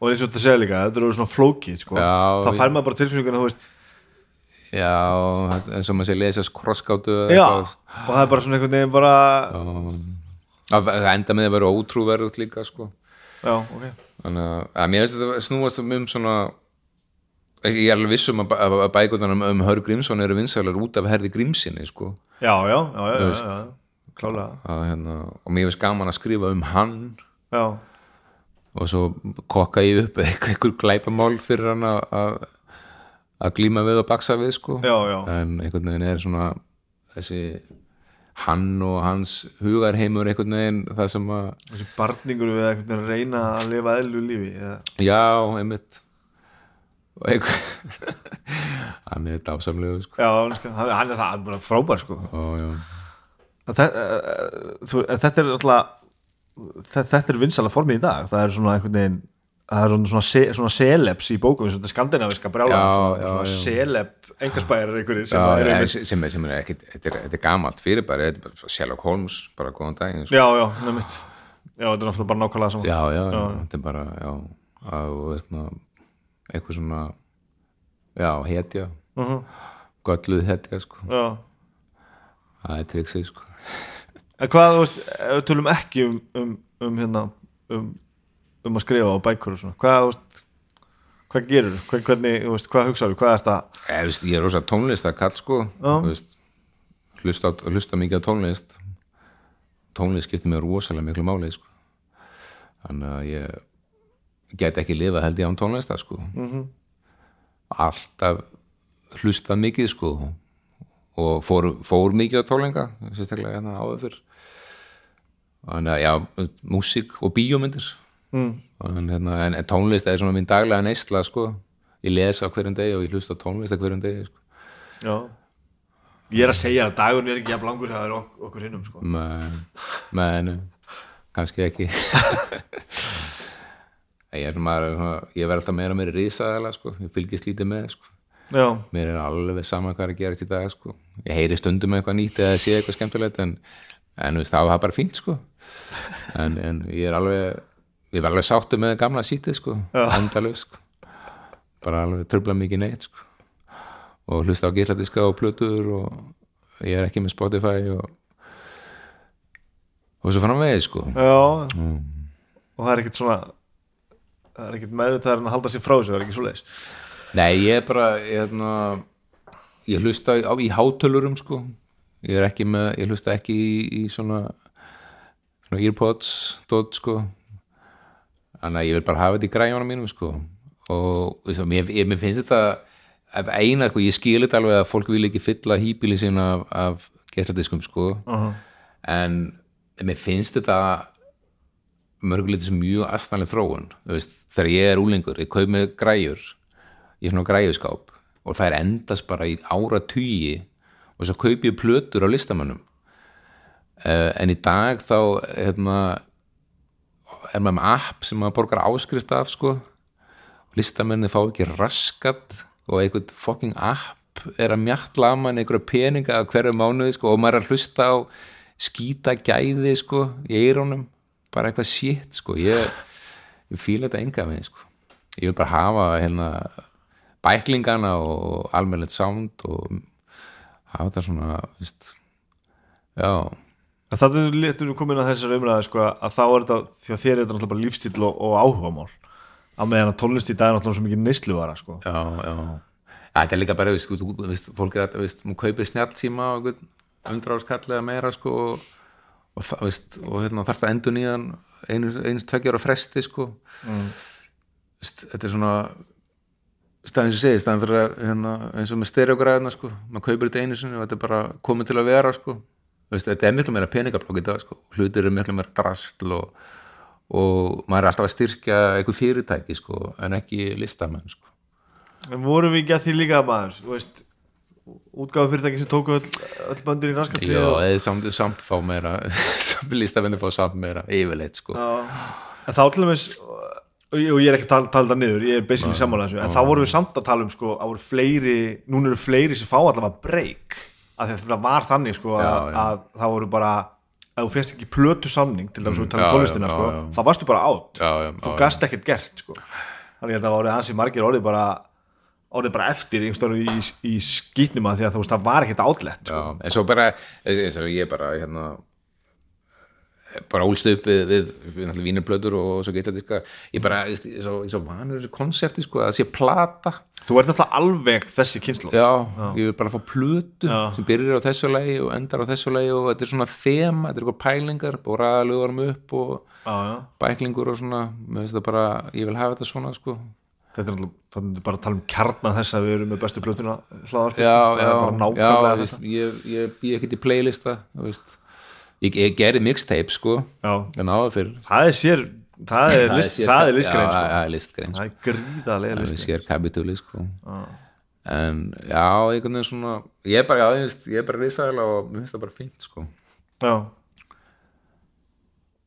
og eins og þetta segja líka, þetta eru svona flókið sko. Ég- fær maður bara tilfinninguna þú veist, já, eins og maður sé lesa krosskáttu já, og það er bara svona einhvern veginn bara það enda með að vera ótrúverðut líka sko. já, ok. Þannig að, að mér finnst þetta snúast um svona ég er alveg viss um að, að, að bækurnar um, um Hör Grímsson eru vinsælar út af herði Grímsinni sko. já, já, já, já, já, klálega. Hérna, og mér finnst gaman að skrifa um hann. Já, og svo kokka ég upp [LAUGHS] eitthvað glæpamál fyrir hann að, að glíma við og baksa við sko. já, já, en einhvern veginn er svona þessi hann og hans hugarheimur einhvern veginn það sem að þessi barningur við einhvern veginn að reyna að lifa eðlu lífi eða, Já, einmitt og einhver [LAUGHS] hann er dásamlegu sko. já, hann er það, bara frábær sko og, já. Þe- eh, en þetta er alltaf þe- þetta er vinsala formið í dag það er svona einhvern veginn það er svona, svona, celebs í bókum skandinaviska svona, svona já. celeb engarspæjar einhverjir sem Já, er ja, einmitt sem, sem, er- er ekkit þetta er, gamalt fyrir bara, þetta er bara Sherlock Holmes bara góðan daginn sko. já, já, nefnitt já, þetta er náttúrulega bara nákvæmlega saman já, já, já, þetta er bara eitthvað svona já, hetja uh gölluð hetja sko. já. það er triksið sko. hvað, þú veist, við tölum ekki um, um, um hérna um, um að skrifa á bækur og svona hvað, veist hvað gerur, hvað, hvernig, veist, hvað hugsaðu hvað er þetta, ég, ég er rosa tónlist að kall sko. Hlusta, hlusta mikið á tónlist tónlist skiptir mér rosalega miklu máli sko. þannig að ég get ekki lifað held ég án tónlista sko. Mhm. alltaf hlustað mikið sko. og fór, fór mikið á tónleika sérstaklega hérna áður fyrr þannig að já, músík og bíómyndir mm. en, hérna, en, en tónlist er svona mín daglega neysla sko. ég lesa á hverjum degi og ég hlusta tónlist á hverjum degi sko. já ég er að segja að dagun er ekki jafn langur það er ok, okkur hinnum sko menn, menn kannski ekki [LAUGHS] ég er maður ég verð alltaf meira meira risaðala sko. ég fylgist lítið með sko. já, mér er alveg sama hvað er að gera í dag sko. ég heyri stundum eitthvað nýtt eða sé eitthvað skemmtilegt en, en það var bara fínt sko. en, en ég er alveg ég var alveg sáttu með gamla sítið sko. endalög sko. bara alveg tröfla mikið neitt sko. og hlusta á gísladiska og plötur og ég er ekki með Spotify og og svo framvegið sko já mm. og það er ekkert svona það er ekkert meðvitaðar en að halda sér frá þessu það er ekki svo leiðis Nei, ég er bara ég, hérna, ég hlusta á, í hátölurum sko ég er ekki með, ég hlusta ekki í, í svona, svona earpods dot sko þannig að ég vil bara hafa þetta í græjónum mínum sko. Og veist, mér, ég, mér finnst þetta eina, sko, ég skil þetta alveg að fólk vil ekki fylla hýbíli sína af, af gæsladiskum sko. Uh -huh. en mér finnst þetta mörguleitis mjög astanlega þróun. Veist, þegar ég er úlingur ég kaup með græjur í svona græjuskáp og það er endast bara í ára tugi og svo kaup ég plötur á listamönnum. Uh, en í dag þá hérna, er maður með app sem maður borgar áskrift af sko listamenni fá ekki raskat og einhvern fucking app er að mjalla mann einhverja peninga á hverju mánuði sko, og maður er að hlusta á skýta gæði sko, í eirónum bara eitthvað shit sko. ég, ég fíla þetta enga með sko. ég vil bara hafa hérna, bæklingana og almennilegt sound og hafa þetta svona veist, já, Það er litur komin að þessar umræði sko, að þá er þetta, því að þér er þetta náttúrulega bara lífstíl og, og áhugamál að meðan að tónlist í dag er náttúrulega svo mikið neysluðara sko. já, já þetta er líka bara, veist, þú, þú veist, fólk er að, maður kaupir snjallsíma og undra áskall eða meira, sko, og, og, veist, og hérna, þarf það endur nýjan einu, einu tveggjára fresti, sko. mm. Veist, þetta er svona, staðin sem segir, staðin fyrir að, hérna, eins og með stereogræðina, sko, maður kaupir þetta einu sinni og þetta er bara komið til að vera, sko. Veist, þetta er miklu meira peningablokk í dag, sko, hlutir eru miklu meira drastl og, og maður er alltaf að styrkja eitthvað fyrirtæki, sko, en ekki listamenn, sko. En vorum við ekki að því líka maður veist, útgáðu fyrirtæki sem tóku öll, öll böndir í raskatið Já, eða samt, samt fá meira [LAUGHS] samt lístafinni fá samt meira yfirleitt sko. en þá til dæmis og ég og er ekki að tala, það niður ég er basically þessu, en þá vorum við samt að tala um sko, að voru fleiri, núna eru fleiri sem fá allavega því að þetta var þannig sko, Já, að, já. að það voru bara að þú fyrst ekki plötu samning til dæmis Mm, við tala um tónlistina sko, þá varstu bara átt þú já, gast ekkert gert sko. þannig að það voru ansi margir orðið bara orðið bara eftir í, í skýtnum að því að þú veist það var ekkert átlegt sko. en svo bara eins og ég bara hérna bara ólst upp við, við, við vínirblöður og svo geta diska ég bara, ég er svo, ég er svo vanur þessu konsepti sko, að það sé plata. Þú ert náttúrulega alveg þessi kynslu já, ég vil bara fá plötu Já. sem byrjar á þessu lagi og endar á þessu lagi og þetta er svona þema, þetta er eitthvað pælingar og ræðalugarum upp og já, já. bæklingur og svona, það bara ég vil hafa þetta svona sko. Þetta er er bara að tala um kjarnan þess að við erum með bestu plötuna hlaðar, já, það já, er bara já, nákvæmlega þetta veist, ég, ég bý ekkert í playlista þú veist ég, ég gerði mixtape sko. Já, það er sér það er, list, það er listgrein já, sko. það er listgrein það er gríðarlega það er listgrein. sér kapitúli sko. Já. en já, einhvern veginn svona ég er bara, já, ég, er bara risaðilega og mér finnst það bara fínt sko. Já,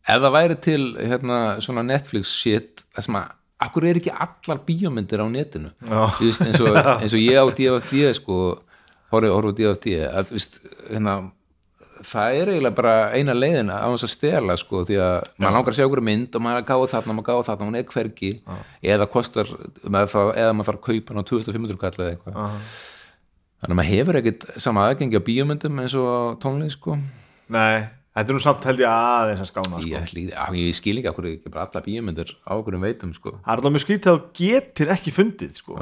ef það væri til hérna svona Netflix shit það sem að, akkur er ekki allar bíómyndir á netinu? Já. Veist, eins, og, [LAUGHS] eins og ég á DFD sko, horfði á DFD að, veist, hérna það er eiginlega bara eina leiðin á þess að stela sko, því að maður langar að sjá okkur mynd og maður er að gáða þarna, maður gáða þarna, hún er hvergi. Eða kostar, maður eða maður þarf að kaupa hann á 2500 kall eða eitthvað. Þannig að maður hefur ekkit sama aðgengi á bíómyndum eins og á tónlist sko. Nei, þetta er nú samt held ég aðeins að skána sko. ég, ég, ég skil ekki okkur ekki bara alla bíómyndir á okkur um veitum sko. Það er alveg mjög skrítið að þú getur ekki fundið sko.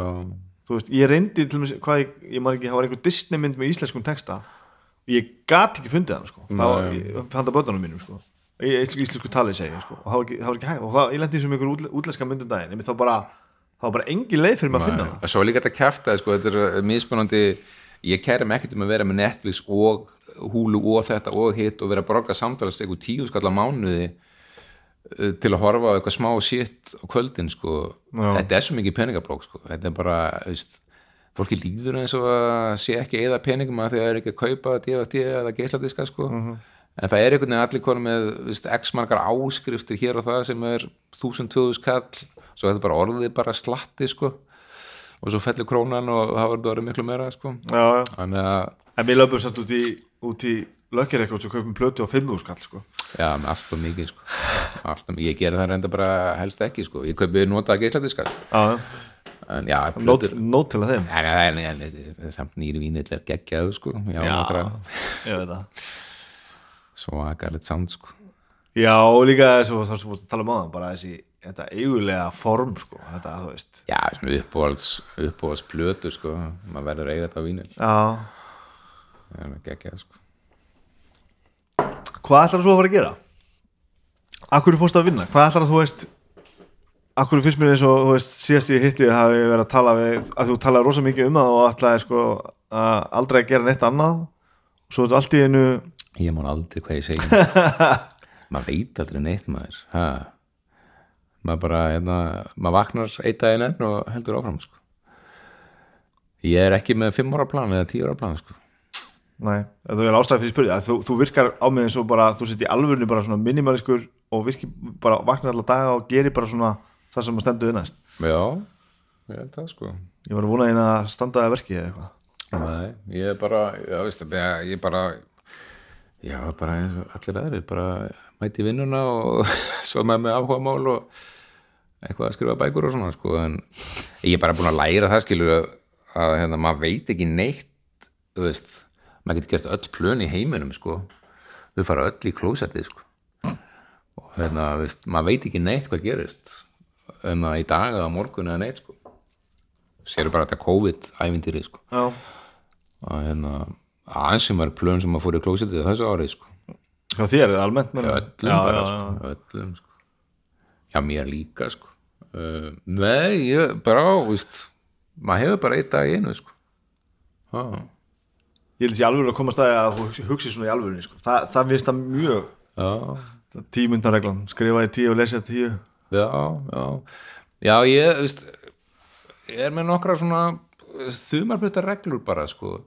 Veist, ég reyndi til dæmis, hvað ég, ég man ekki, það var einhver Disney mynd með íslenskum texta ég gat ekki fundið hann sko. það var, ég fann það börnunum mínum sko. íslensku, talið segi ég, sko. og það var ekki, það var ekki hægt og það, ég lendi sem einhver útle, útlenska myndum daginn þá bara, það var bara engin leið fyrir mig að finna og svo er líka þetta kæfta sko, þetta er uh, mismunandi ég kæri mig ekkert um að vera með Netflix og Hulu og þetta og hitt og vera að borga samtalast eitthvað tíu skall á mánuði uh, til að horfa á eitthvað smá shit á kvöldin sko. Þetta er svo mikið peningablók sko. þetta er bara, veist fólki líður eins og að sé ekki eða peningum að því að það er ekki að kaupa DFT eða geisladiska sko Mhm. en það er einhvern veginn allir konum með veist, x margar áskriftir hér og það sem er 1000-2000 kall svo þetta er bara orðið bara slatti sko og svo fellur krónan og það verður miklu meira sko já, já. þannig að, en við löpum samt út í, út í eitthvað og kaupum plötu á 5.000 skall sko. já, með allt og mikið sko allt og mikið, ég geri það reynda bara helst ekki sko, ég kaupi nota geisladiska sko. já, já. Nót, nót til að þeim. En, en, en, samt nýri vínill er geggjaðu sko. Já, Já. ég veit það. Svo aðgarleitt sound sko. Já, og líka það sem fórst að tala um áðan bara þessi, þetta eigulega form sko, þetta, þú veist. Já, uppbóðals uppbóðals plötur sko, maður verður að eiga þetta á vínil. Já, það er geggjað sko. Hvað ætlar þú að fara að gera? Akkur fórst að vinna? Hvað ætlar þú veist Akkur finnst mér eins og, þú veist, síðast ég hitti hafi verið að tala við, að þú talaði rosa mikið um það og ætlaði sko að aldrei að gera neitt annað og svo er þetta allt í einu ég man aldrei hvað ég segi [LAUGHS] maður veit aldrei neitt maður ha. maður bara hérna, maður vaknar eitt daginn enn og heldur áfram sko. ég er ekki með 5 ára plan eða 10 ára plan sko. Nei, það er ástæði fyrir spyrja þú, þú virkar á mig eins og bara, þú sett í alvörinu bara svona minimaliskur og virkir bara vaknar alla daga og gerir bara svona það sem að stendu þið næst. Já, ég held það sko. Ég var að vona einn að standa að verki eða eitthvað. Nei, ég er bara já, veist, ég er bara já, bara eins og allir aðrir bara mæti vinnuna og [LAUGHS] svo með með áhuga mál og eitthvað að skrifa bækur og svona sko, en ég er bara búin að læra það skilur að, hérna, maður veit ekki neitt þú veist, maður getur gert öll plön í heiminum sko. Þau fara öll í klósettið sko. Og hérna, veist, maður veit ekki neitt hvað gerist en að í dag eða morgun eða neitt sko. Séru bara þetta COVID-ævindýri sko. Já, að hérna, aðeins sem var plön sem að fór í klósettið þessu árið sko. Hjá þér er almennt menn. öllum já, bara já, sko, öllum sko. Já mér líka sko. Uh, nei, ég bara víst, maður hefur bara eitt dag í einu sko. Já, ég vil sé alveg að koma að þú hugsi, hugsi svona í sko. Þa, það finnst það mjög já, tímyndarreglan, skrifa í tíu og lesa í tíu já, já. Já, ég, veist ég er með nokkra svona þumarblöta reglur bara sko.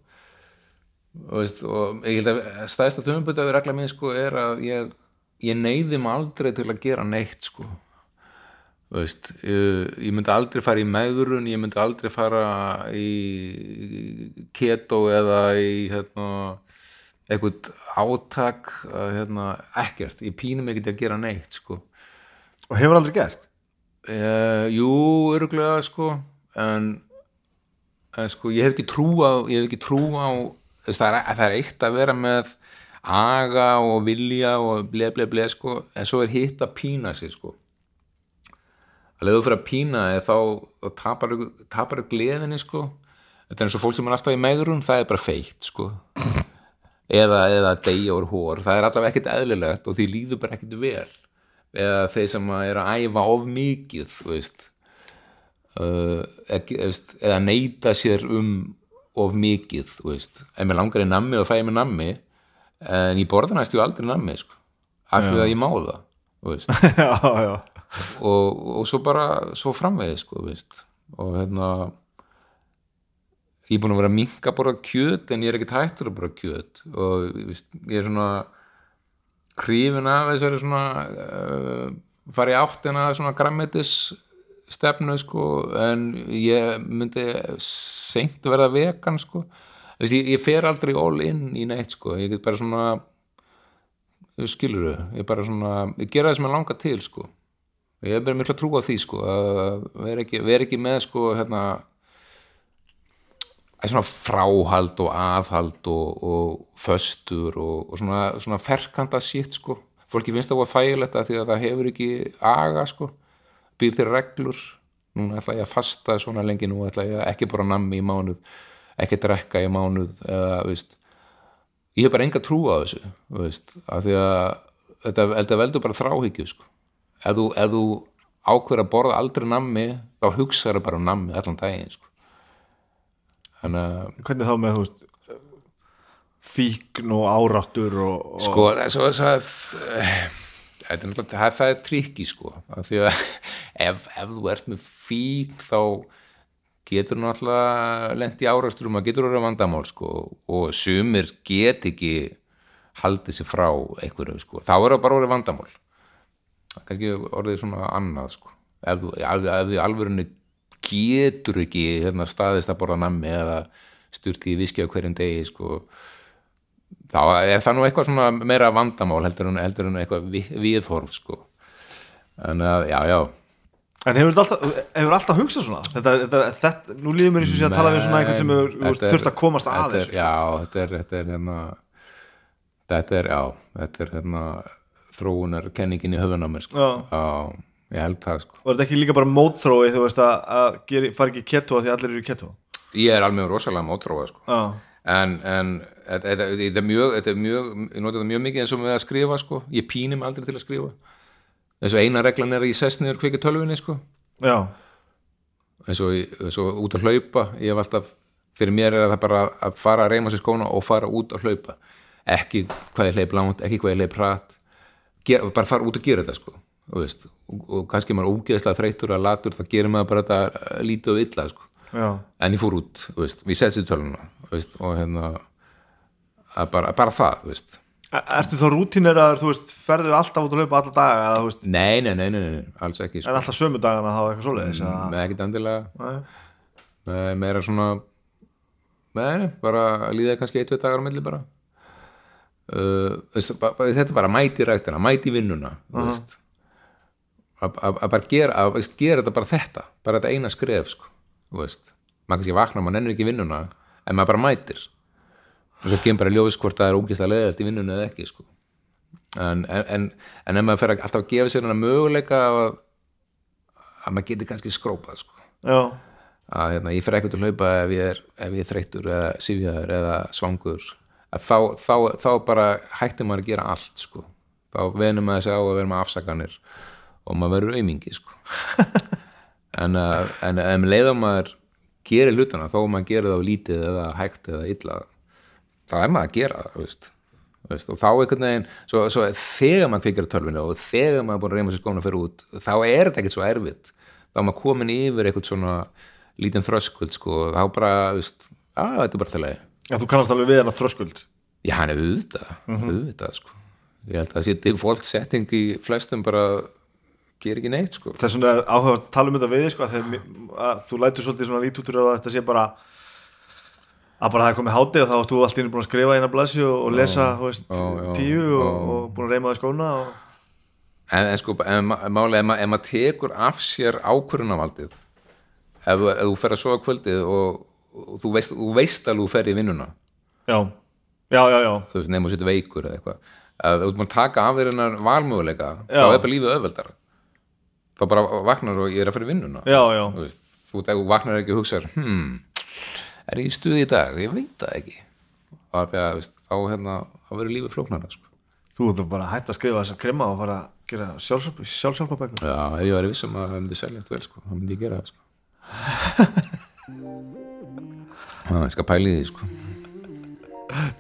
Og, veist, og ég held að stæðsta þumarblöta regla mín sko er að ég, ég neyði mig aldrei til að gera neitt sko. Veist, ég, ég myndi aldrei fara í megrun, ég myndi aldrei fara í keto eða í hérna, eitthvað átak að, hérna, ekkert, ég pínum ekki til að gera neitt sko. Og hefur aldrei gert? Uh, jú, öruglega sko en, en sko ég hef ekki trú á ekki trú á þess, það, er, það er eitt að vera með aga og vilja og ble ble ble sko en svo er hitt að pína sig sko. Að leiðu fyrir að pína þá, þá tapar, tapar gleðinni sko. Þetta er eins og fólk sem er alltaf í megrun það er bara feitt sko. Eða, eða deyja úr hór það er allavega ekkert eðlilegt og því líður bara ekkert vel eða þeir sem er að æfa of mikið veist uh, eða neyta sér um of mikið veist, ef mér langar í nammi og fæ ég mér nammi en ég borða næstu aldrei nammi sko, af því að ég má það [LAUGHS] já, já, og, og svo bara svo framvegið sko og hérna ég er búin að vera að minka að borða kjöt en ég er ekkert hættur að borða kjöt. Og veist, ég er svona hrifin af þessari svona uh, fara í áttina svona grammetis stefnu sko en ég myndi seint verða vegan sko. Veist, ég, ég fer aldrei all in í neitt sko. Ég get bara svona skilur þau, ég bara svona ég gera það sem ég langa til sko. Ég er bara mikla trú á því sko að vera ekki, vera ekki með sko hérna að svona fráhald og aðhald og, og föstur og, og svona, svona ferkanda sitt sko fólki finnst það að fægilegt að því að það hefur ekki aga sko býr þér reglur núna ætla ég að fasta svona lengi nú ætla ég að ekki bara nammi í mánuð ekki drekka í mánuð eða veist ég hef bara enga trú á þessu veist, af því að þetta, þetta veldur bara þráhyggju sko. ef þú, þú ákveður að borða aldrei nammi þá hugsaður bara um nammi allan daginn sko. Hvernig þá með veist fíkn og áráttur og, og sko svo, svo, er náttúrulega það, það er trikki sko. Því að ef, ef þú ert með fík þá getur náttúrulega lent í árasturum að getur orðið vandamál sko. Og sumir get ekki haldið sér frá einhverju sko. Þá er það bara orðið vandamál. Það ekki orðið svona annað sko. Ef ef, ef þú alvörinu getur ekki hérna, staðist að borða nammi eða styrti í viski á hverjum degi sko þá er það nú eitthvað svona meira vandamál heldur en, heldur en eitthvað vi- viðhorf sko en að, já, já En hefur þetta alltaf, hefur alltaf hugsað svona? Þetta, þetta, þetta, nú líður mér eins og sé að tala við svona einhvern sem Þetta er- þurft að komast að þetta er, þessu. Já, þetta er, þetta er hérna þetta er, já, þetta er hérna þróunar kenningin í höfun á mér sko. Já. Ég held það sko. Er þetta ekki líka bara mótþrói þú veist að, að geri, fara ekki keto að því allir eru keto? ég er alveg rosalega mótróa sko. Já, en, en þetta, er mjög þetta er mjög, ég nota þetta mjög mikið eins og með að skrifa sko, ég píni mig aldrei til að skrifa. Eins og eina reglan er að ég sest niður kveiki tölvunni sko. Já, eins og, út að hlaupa ég hef alltaf, fyrir mér er það bara að fara að reyma sér skóna og fara út að hlaupa. Ekki hvað ég hleyp langt ekki hvað ég hleyp hratt. Bara fara út og gera þetta sko veist, og, og kannski er maður ógeðslega þreytur að latur, þá gerir maður bara þetta eh, lítið og illa sko. En ég fór út, veist, við setjum töluna veist, og hérna bara, bara það, veist. E- Ertu þá rútínir að þú veist, ferðu alltaf út að hlaupa alla daga eða nei, nei, nei, nei, nei, alls ekki er sko. alltaf sömu dagana þá eitthvað svoleiðis? Mm, með ekkit endilega. Nei. Nei, meira svona Nei, nei, bara líða kannski eitt, tveit dagar á milli bara. Uh, Þetta er bara mæti ræktina, mæti vinnuna þú veist að að- að bara gera, að veist, gera þetta bara þetta bara þetta eina skref sko, veist maður kannski vakna, maður nennir ekki vinnuna en maður bara mætir og svo kemur bara ljós hvort það er ógeðslega leðalt í vinnuna eða ekki sko. en, en, en, en ef maður fer að alltaf að gefa sér hana möguleika að, að maður geti kannski skrópað sko. að hérna, ég fer ekkert að hlaupa ef ég er, ef ég er þreyttur eða sifjaður eða svangur að þá, þá, þá bara hættir maður að gera allt sko. þá venur maður sig á að vera með afsakanir og maður verður aumingi sko. en, að, en ef leiðum maður gerir hlutana þó maður gerir það á lítið eða hægt eða illa þá er maður að gera það veist. Veist, og þá einhvern veginn svo, svo þegar maður kvikir á tölvinu og þegar maður er búin að reyma sér skóna fyrir út þá er þetta ekkert svo erfitt þá er maður komin yfir eitthvað svona lítinn þröskuld sko, þá bara veist, að þetta er bara til að já, þú kannast alveg við hana þröskuld já, hann er auðvitað, auðvitað sko. ég held að það sé default setting í flestum bara ger ekki neitt sko. þess vegna er áhugavert að tala um þetta við þig, sko, að, að þú lætur svolítið svona lítútur að þetta sé bara að bara það er komið háti og þá ertu allt inn búin að skrifa eina blasi og, og lesa þú veist, já, já, tíu og, og búin að reyma það skóna og... en, en sko, en ma- málið ef, ma ef maður tekur af sér ákvörunavaldið ef, þú- ef þú fer að sofa kvöldið og, þú, veist, þú veist alveg þú fer í vinnuna. Já, já, já, já. Þú veist, nefnum að setja veikur eða eitthvað. Ef þú búin að taka af þér hennar valmöguleika Já. þá er bara lífið öðveldar þá bara vaknar og ég er að fara í vinnuna Já, já. þú veist, þú vaknar ekki og hugsaður hmm, er ég í stuði í dag? ég veit það ekki og því að, þú veist, þá, hérna, verður lífið flóknara sko. þú þú bara hætt að skrifa þess að kremma og fara að gera sjálfsjálfa bækur já, ef ég var vissum að það myndi seljast vel sko, þá myndi ég gera það sko. [LAUGHS] já, ég skal pæli því sko.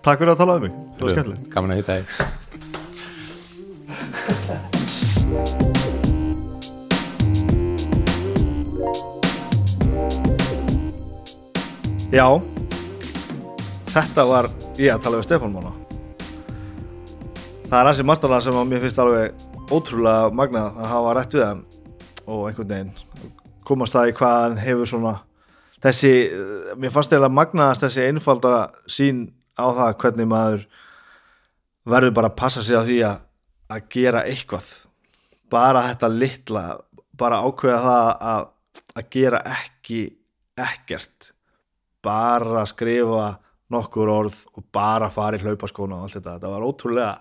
takk fyrir að tala um mig, það var skemmtilegt gaman að hitta þig [LAUGHS] Já. Þetta var ég að tala við Stefán Mána. Það er hansi marstala sem mér finnst alveg ótrúlega magnað að hafa rætt við hann og einhvern veginn komast það í hvað hann hefur svona þessi, mér fannst eða magnaðast þessi einfalda sín á það hvernig maður verður bara að passa sig á því að, að gera eitthvað. Bara þetta litla bara ákveða það að, að gera ekki ekkert bara skrifa nokkur orð og bara fara í hlaupaskóna og allt þetta, þetta var ótrúlega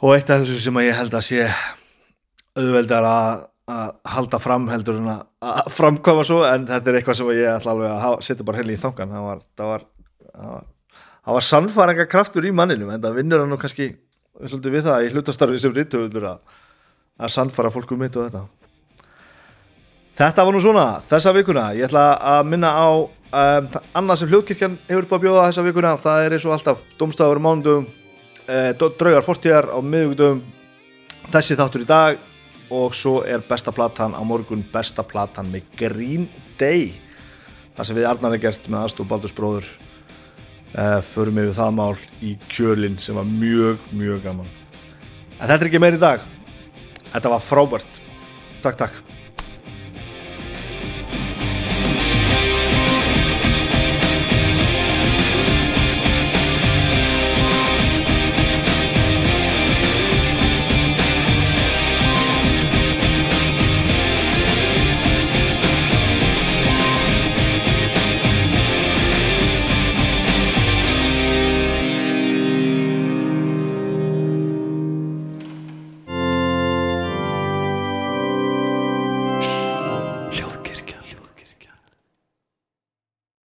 og eitt af þessu sem að ég held að sé auðveldar að, að halda fram heldur en að, að framkvæma svo en þetta er eitthvað sem ég ætla alveg að setja bara henni í þangan það var, það var, var, var sannfæringa kraftur í manninum en það vinnur hann nú kannski við það í hlutastarfi sem rítuöldur að, að sannfæra fólk um mitt og þetta Þetta var nú svona, þessa vikuna. Ég ætla að minna á um, annað sem hljóðkirkjan hefur upp að bjóða þessa vikuna, það er eins og alltaf domstafur mánudum, eh, draugar fortíðar á miðugdum þessi þáttur í dag og svo er besta platan á morgun besta platan með Green Day. Það sem við Arnar er gert með aðstof Baldurs bróður eh, förum við það mál í kjölinn sem var mjög, mjög gaman. En þetta er ekki meir í dag. Þetta var frábært. Takk, takk